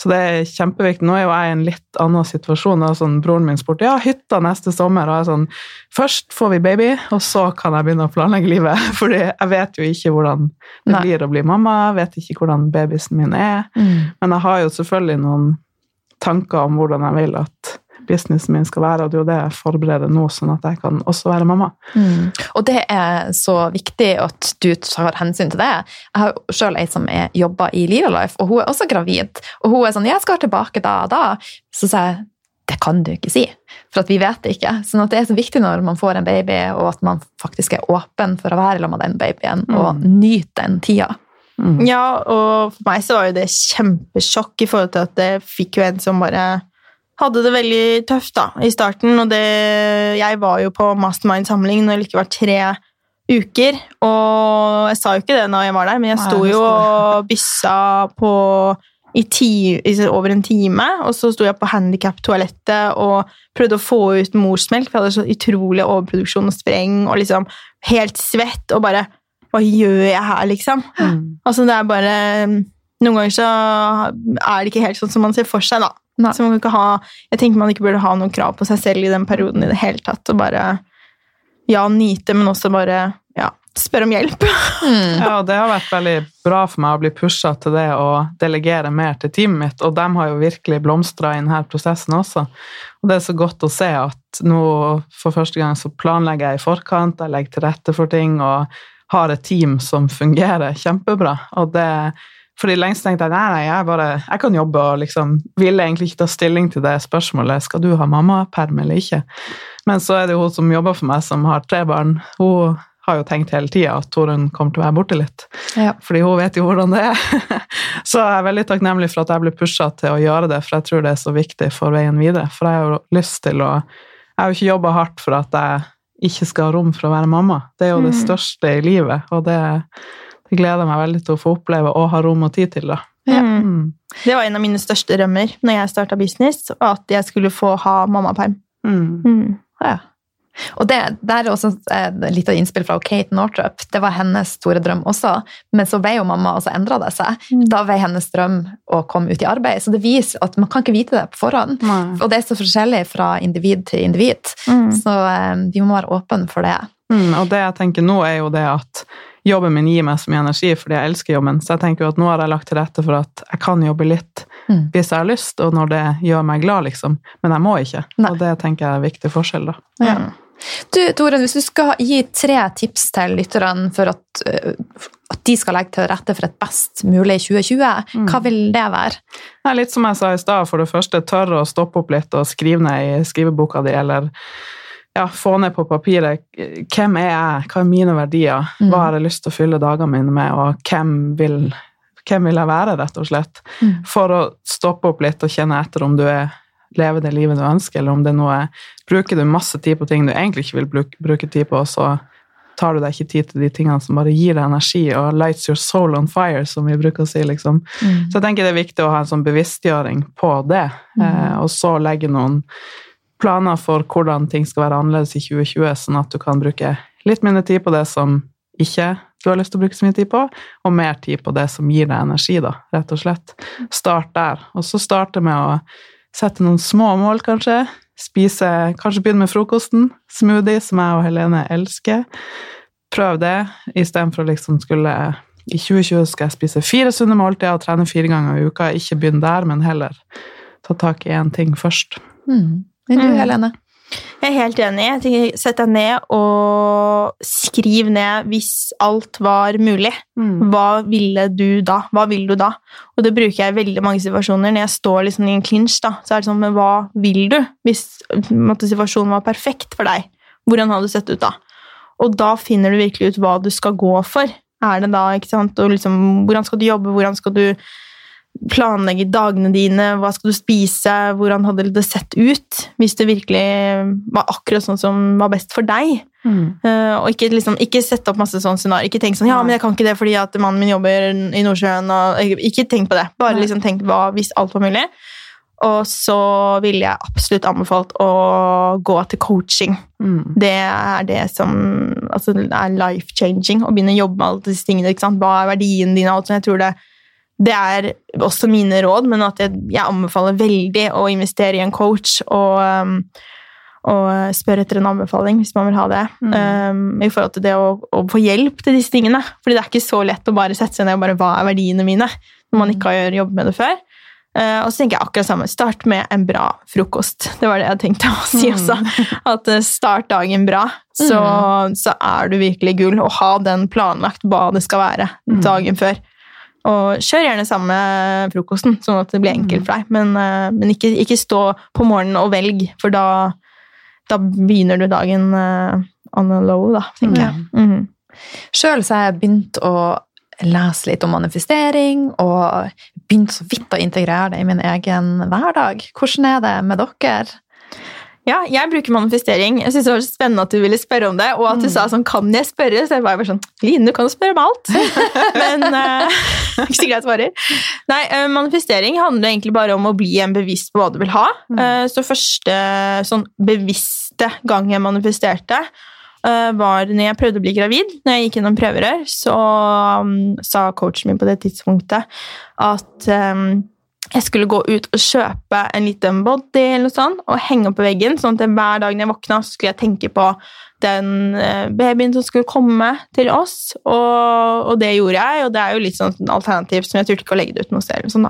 Så det er kjempeviktig. Nå er jo jeg i en litt annen situasjon. Og sånn, broren min spurte ja, hytta neste sommer. Og jeg er sånn Først får vi baby, og så kan jeg begynne å planlegge livet. Fordi jeg vet jo ikke hvordan det Nei. blir å bli mamma. Jeg vet ikke hvordan babysen min er. Mm. Men jeg har jo selvfølgelig noen tanker om hvordan jeg vil at businessen min skal være, og det er jo det jeg forbereder nå, sånn at jeg kan også være mamma. Mm. Og det er så viktig at du tar hensyn til det. Jeg har sjøl ei som er- jobber i Lila Life, og hun er også gravid. Og hun er sånn 'Jeg skal tilbake da og da.' Så sa jeg det kan du ikke si, for at vi vet det ikke. Sånn at det er så viktig når man får en baby, og at man faktisk er åpen for å være sammen med den babyen, og nyte den tida. Mm. Ja, og for meg så var jo det kjempesjokk i forhold til at jeg fikk jo en som bare hadde det veldig tøft da, i starten. Og det, jeg var jo på mastermind-samling når det ikke var tre uker. Og jeg sa jo ikke det når jeg var der, men jeg sto jo og byssa på i ti, over en time, og så sto jeg på handikap-toalettet og prøvde å få ut morsmelk, for jeg hadde så utrolig overproduksjon og spreng, og liksom helt svett, og bare Hva gjør jeg her, liksom? Mm. Altså, det er bare Noen ganger så er det ikke helt sånn som man ser for seg, da. Nei. Så man kan ikke ha, jeg tenker man ikke burde ha noen krav på seg selv i den perioden i det hele tatt. Og bare ja, nyte, men også bare ja, spørre om hjelp. Mm. Ja, det har vært veldig bra for meg å bli pusha til det å delegere mer til teamet mitt, og de har jo virkelig blomstra i denne prosessen også. Og det er så godt å se at nå for første gang så planlegger jeg i forkant, jeg legger til rette for ting og har et team som fungerer kjempebra. Og det fordi lengst tenkte jeg nei, nei, jeg, bare, jeg kan jobbe og liksom ville egentlig ikke ta stilling til det spørsmålet skal du ha mammaperm eller ikke. Men så er det jo hun som jobber for meg, som har tre barn. Hun har jo tenkt hele tida at Torunn kommer til å være borte litt. Ja. Fordi hun vet jo hvordan det er. så jeg er veldig takknemlig for at jeg ble pusha til å gjøre det, for jeg tror det er så viktig for veien videre. For jeg har jo lyst til å Jeg har jo ikke jobba hardt for at jeg ikke skal ha rom for å være mamma. Det er jo det Mm. største i livet, og det, det gleder jeg meg veldig til å få oppleve og ha rom og tid til, da. Ja. Mm. Det var en av mine største drømmer når jeg starta business, at jeg skulle få ha mammaperm. Mm. Mm. Ja. Og det der er også litt av innspill fra Kate Northup. Det var hennes store drøm også, men så ble jo mamma, og så endra det seg. Mm. Da ble hennes drøm å komme ut i arbeid. Så det viser at man kan ikke vite det på forhånd. Nei. Og det er så forskjellig fra individ til individ. Mm. Så eh, vi må være åpne for det. Mm, og det jeg tenker nå, er jo det at jobben min gir meg så mye energi fordi jeg elsker jobben. Så jeg tenker jo at nå har jeg lagt til rette for at jeg kan jobbe litt Mm. hvis jeg har lyst, og når det gjør meg glad, liksom. Men jeg må ikke. Nei. Og det tenker jeg er en viktig forskjell, da. Ja. Du, Toren, hvis du skal gi tre tips til lytterne for at, eh, at de skal legge til rette for et best mulig 2020, hva vil det være? Er litt som jeg sa i stad, for det første tørre å stoppe opp litt og skrive ned i skriveboka di, eller ja, få ned på papiret hvem er jeg, hva er mine verdier, hva har jeg lyst til å fylle dagene mine med, og hvem vil, hvem vil jeg være, rett og slett. Mm. For å stoppe opp litt og kjenne etter om du er lever det livet du ønsker, eller om det er noe Bruker du masse tid på ting du egentlig ikke vil bruke, bruke tid på, så tar du deg ikke tid til de tingene som bare gir deg energi og lights your soul on fire, som vi bruker å si. liksom. Så jeg tenker det er viktig å ha en sånn bevisstgjøring på det, eh, og så legge noen planer for hvordan ting skal være annerledes i 2020, sånn at du kan bruke litt mindre tid på det som ikke du har lyst til å bruke så mye tid på, og mer tid på det som gir deg energi, da, rett og slett. Start der. Og så starte med å sette noen små mål, kanskje. Spise Kanskje begynne med frokosten. Smoothie, som jeg og Helene elsker. Prøv det, istedenfor å liksom skulle I 2020 skal jeg spise fire sunne måltider og trene fire ganger i uka. Ikke begynn der, men heller ta tak i én ting først. Mm. Men du, Mm. Helene? Jeg er helt enig. Jeg tenker, Sett deg ned og skriv ned hvis alt var mulig. Hva ville du da? Hva vil du da? Og det bruker jeg i veldig mange situasjoner. Når jeg står liksom i en clinch, da, så er det sånn Men hva vil du? Hvis måtte, situasjonen var perfekt for deg, hvordan hadde det sett ut da? Og da finner du virkelig ut hva du skal gå for. Er det da, ikke sant? Og liksom, hvordan skal du jobbe? Hvordan skal du planlegge dagene dine? Hva skal du spise? Hvordan hadde det sett ut hvis det virkelig var akkurat sånn som var best for deg? Eh, og ikke, liksom, ikke sette opp masse sånne scenarioer. Ikke tenk sånn Ja, men jeg kan ikke det fordi at mannen min jobber i Nordsjøen. Og, ikke, tenk på det. Bare liksom tenk hva hvis alt var mulig. Og så ville jeg absolutt anbefalt å gå til coaching. Mm. Det er det som altså, er life-changing. Å begynne å jobbe med alle disse tingene. Hva er verdien din? og alt sånt. Jeg tror det, det er også mine råd, men at jeg, jeg anbefaler veldig å investere i en coach og, um, og spørre etter en anbefaling hvis man vil ha det. Mm. Um, I forhold til det å, å få hjelp til disse tingene. Fordi det er ikke så lett å bare sette seg ned og bare hva er verdiene mine når man ikke har jobbet med det før. Uh, og så tenker jeg akkurat samme. Start med en bra frokost. Det var det jeg tenkte å si også. At uh, start dagen bra, så, så er du virkelig gull. Og ha den planlagt hva det skal være dagen før. Og kjør gjerne samme frokosten, sånn at det blir enkelt for deg. Men, uh, men ikke, ikke stå på morgenen og velg, for da, da begynner du dagen uh, on a low, da, tenker jeg. Mhm. Sjøl har jeg begynt å lese litt om manifestering, og begynt så vidt å integrere det i min egen hverdag. Hvordan er det med dere? Ja, jeg bruker manifestering. Jeg synes det var spennende at du ville spørre om det, og at du sa sånn, kan jeg spørre? Så jeg var bare sånn, Line, du kan spørre om alt. Men uh, ikke sikkert jeg svarer. Nei, uh, manifestering handler egentlig bare om å bli en bevisst på hva du vil ha. Uh, så første sånn bevisste gang jeg manifesterte, var når jeg prøvde å bli gravid. Når jeg gikk gjennom prøverør, så um, sa coachen min på det tidspunktet at um, jeg skulle gå ut og kjøpe en liten body eller sånn, og henge opp på veggen, sånn at hver dag når jeg våkna, skulle jeg tenke på den eh, babyen som skulle komme til oss, og, og det gjorde jeg, og det er jo litt sånn alternativ, som jeg turte ikke å legge det ut noe sted. sånn.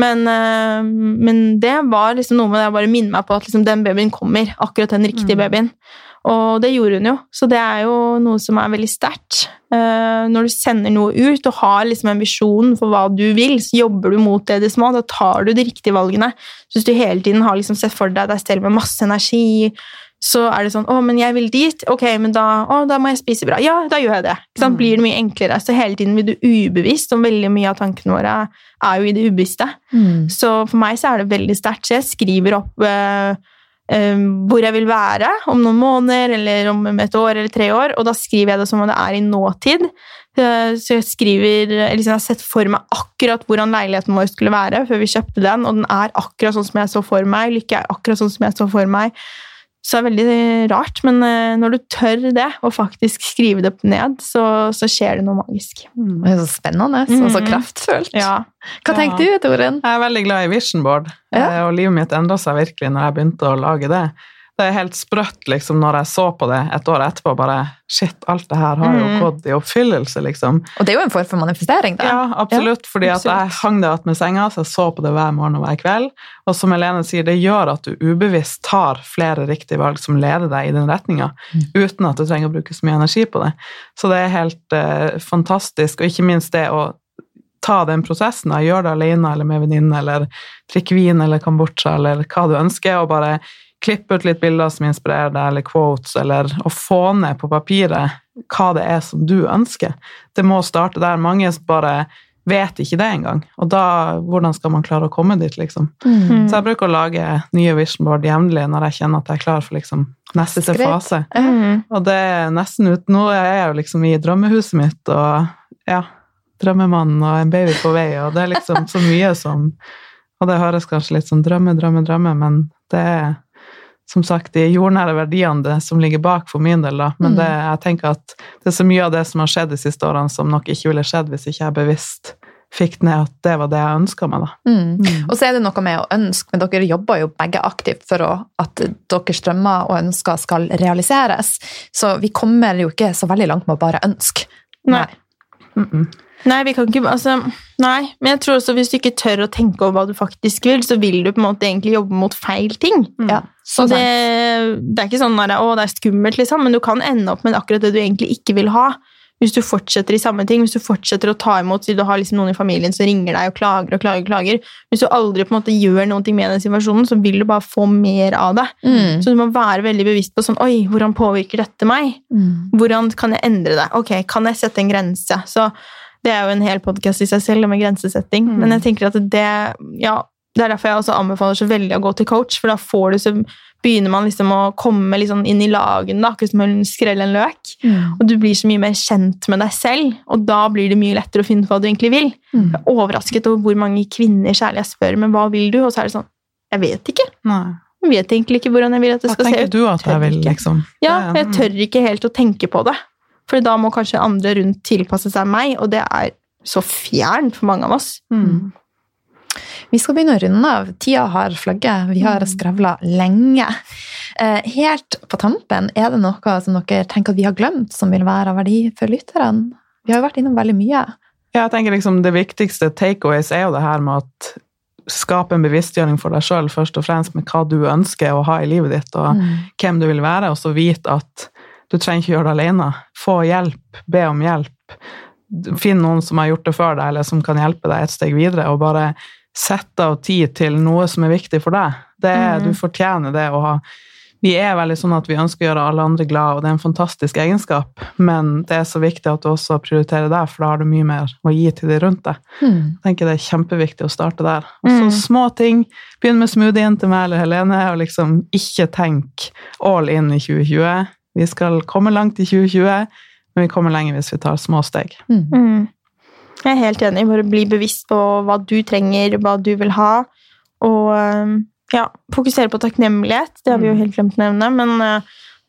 Men, eh, men det var liksom noe med det å bare minne meg på at liksom, den babyen kommer, akkurat den riktige Mm. Og det gjorde hun jo, så det er jo noe som er veldig sterkt. Eh, når du sender noe ut og har liksom en visjon for hva du vil, så jobber du mot det det små, da tar du de riktige valgene. Så hvis du hele tiden har liksom sett for deg deg selv med masse energi, så er det sånn 'Å, men jeg vil dit.' Ok, men da, å, da må jeg spise bra. Ja, da gjør jeg det. Mm. Blir det mye enklere. Så hele tiden blir du ubevisst, og veldig mye av tankene våre er jo i det ubevisste. Så for meg så er det veldig sterkt. Så jeg skriver opp eh, hvor jeg vil være om noen måneder, eller om et år eller tre år, og da skriver jeg det som om det er i nåtid. Eh, Så jeg skriver, liksom jeg har sett for meg akkurat hvordan leiligheten vår skulle være før vi kjøpte den, og den er akkurat sånn som jeg så for meg. Lykke er akkurat sånn som jeg så for meg. Så det er veldig rart, men eh, når du tør det, og faktisk skrive det ned, så, så skjer det noe magisk. Det er så spennende og så så kraftfullt. Ja. Hva tenker du, Toren? Jeg er veldig glad i vision board, Ja. eh, og livet mitt endra seg virkelig når jeg begynte å lage det. Det er helt sprøtt liksom, når jeg så på det et år etterpå. bare, Shit, alt det her har jo Mm. gått i oppfyllelse, liksom. Og det er jo en form for manifestering, da. Ja, absolutt. fordi at jeg hang det attmed senga, så jeg så på det hver morgen og hver kveld. Og som Helene sier, det gjør at du ubevisst tar flere riktige valg som leder deg i den retninga, uten at du trenger å bruke så mye energi på det. Så det er helt eh, fantastisk, og ikke minst det å ta den prosessen, da, gjøre det alene eller med venninne, eller drikke vin eller kambodsja, eller hva du ønsker, og bare klippe ut litt bilder som inspirerer deg, eller quotes, eller å få ned på papiret hva det er som du ønsker. Det må starte der. Mange bare vet ikke det engang. Og da, hvordan skal man klare å komme dit, liksom? Mm. Så jeg bruker å lage nye vision board jevnlig når jeg kjenner at jeg er klar for liksom neste Skritt. fase. Mm. Og det er nesten ut Nå er jeg jo liksom i drømmehuset mitt, og ja Drømmemannen og en baby på vei, og det er liksom så mye som Og det høres kanskje litt som drømme, drømme, drømme, men det er som sagt de jordnære verdiene det som ligger bak for min del, da. Men det, jeg tenker at det er så mye av det som har skjedd de siste årene, som nok ikke ville skjedd hvis ikke jeg bevisst fikk ned at det var det jeg ønska meg, da. Mm. Og så er det noe med å ønske, men dere jobber jo begge aktivt for å, at deres drømmer og ønsker skal realiseres. Så vi kommer jo ikke så veldig langt med å bare ønske. Nei. Mm -mm. Nei, vi kan ikke, altså, nei, men jeg tror også hvis du ikke tør å tenke over hva du faktisk vil, så vil du på en måte egentlig jobbe mot feil ting. Ja, så Så det, det er ikke sånn at å, det er skummelt, liksom, men du kan ende opp med akkurat det du egentlig ikke vil ha. Hvis du fortsetter i samme ting, hvis du fortsetter å ta imot, siden du har liksom noen i familien som ringer deg og klager og klager, og klager. Hvis du aldri på en måte gjør noe med den situasjonen, så vil du bare få mer av det. Mm. Så du må være veldig bevisst på sånn, oi, hvordan påvirker dette meg? Mm. Hvordan kan jeg endre det? Ok, kan jeg sette en grense? Så det er jo en hel podkast i seg selv med grensesetting. Mm. Men jeg tenker at det ja, det er derfor jeg også anbefaler så veldig å gå til coach, for da får du så begynner man liksom å komme sånn inn i lagene, da, akkurat som å skrelle en løk. Mm. Og du blir så mye mer kjent med deg selv, og da blir det mye lettere å finne ut hva du egentlig vil. Mm. Jeg er overrasket over hvor mange kvinner særlig jeg spør, men hva vil du? Og så er det sånn, jeg vet ikke. Nei. Jeg vet egentlig ikke hvordan jeg vil at det Hva skal se ut. Hva tenker du at jeg vil, liksom? Ja, jeg tør ikke helt å tenke på det. For da må kanskje andre rundt tilpasse seg meg, og det er så fjernt for mange av oss. Mm. Vi skal begynne å runde av. Tida har flagget. Vi har skravla lenge. Eh, helt på tampen, er det noe som dere tenker at vi har glemt, som vil være av verdi for lytterne? Vi har jo vært innom veldig mye. Ja, jeg tenker liksom Det viktigste takeaways er jo det her med at skape en bevisstgjøring for deg sjøl, først og fremst med hva du ønsker å ha i livet ditt, og Mm. hvem du vil være, og så vite at du trenger ikke gjøre det alene. Få hjelp, be om hjelp. Finn noen som har gjort det før deg, eller som kan hjelpe deg et steg videre, og bare sette av tid til noe som er viktig for deg. Det Mhm. Du fortjener det å ha Vi er veldig sånn at vi ønsker å gjøre alle andre glad, og det er en fantastisk egenskap, men det er så viktig at du også prioriterer deg, for da har du mye mer å gi til de rundt deg. Mm. Jeg tenker det er kjempeviktig å starte der. Og så Mm. små ting. Begynn med smoothien til meg eller Helene, og liksom ikke tenk all in i 2020. Vi skal komme langt i 2020, men vi kommer lenger hvis vi tar små steg. Mm. Mm. Jeg er helt enig. Bare bli bevisst på hva du trenger, hva du vil ha. Og ja, fokusere på takknemlighet. Det har vi jo Mm. helt glemt å nevne. Men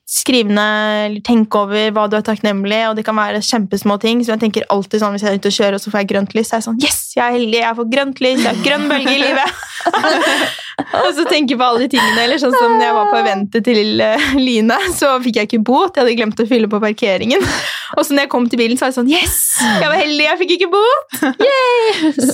øh, skriv ned eller tenk over hva du er takknemlig og det kan være kjempesmå ting. Så jeg tenker alltid sånn, Hvis jeg er ute og kjører og så får jeg grønt lys, så er jeg sånn Yes, jeg er heldig! Jeg får grønt lys! Jeg har grønn bølge i livet! og så tenker jeg på alle de tingene. Eller sånn som når jeg var på eventet til uh, Line, så fikk jeg ikke bot. Jeg hadde glemt å fylle på parkeringen. Og så når jeg kom til bilen, så var jeg sånn Yes! Jeg var heldig, jeg fikk ikke bot!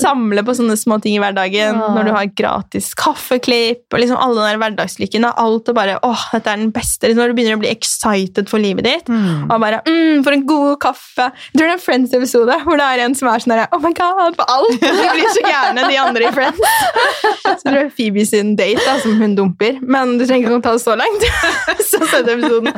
Samle på sånne små ting i hverdagen. Når du har gratis kaffeklipp og liksom alle den der hverdagslykken. da. Alt og bare åh, dette er den beste. Når du begynner å bli excited for livet ditt. Og bare mm, For en god kaffe. Jeg tror det er en Friends-episode hvor det er en som er sånn der, Oh my god, på alt! De blir så gærne, de andre i Friends. Så det jeg Phoebe sin date da, som hun dumper. Men du trenger ikke å ta det så langt. så sett episoden.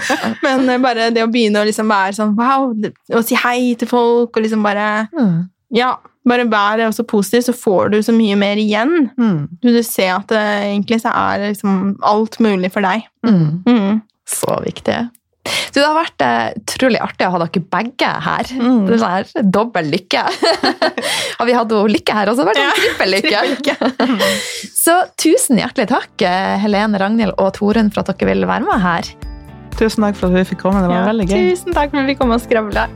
Men eh, bare det å begynne å liksom være sånn wow, og si hei til folk, og liksom bare Mm. Ja, bare være også positiv, så får du så mye mer igjen. Mm. Du, du ser at det, egentlig så er liksom alt mulig for deg. Mm. Mm. Så viktig. Du, det har vært eh, utrolig artig å ha dere begge her. Mm. Det er sånn dobbel lykke. har vi hatt lykke her, og så har det vært sånn trippel lykke. så tusen hjertelig takk, eh, Helene, Ragnhild og Torunn, for at dere ville være med her. Tusen takk for at vi fikk komme. Det var Ja, veldig gøy. Tusen takk for at vi kom og skravla.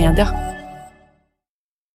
media.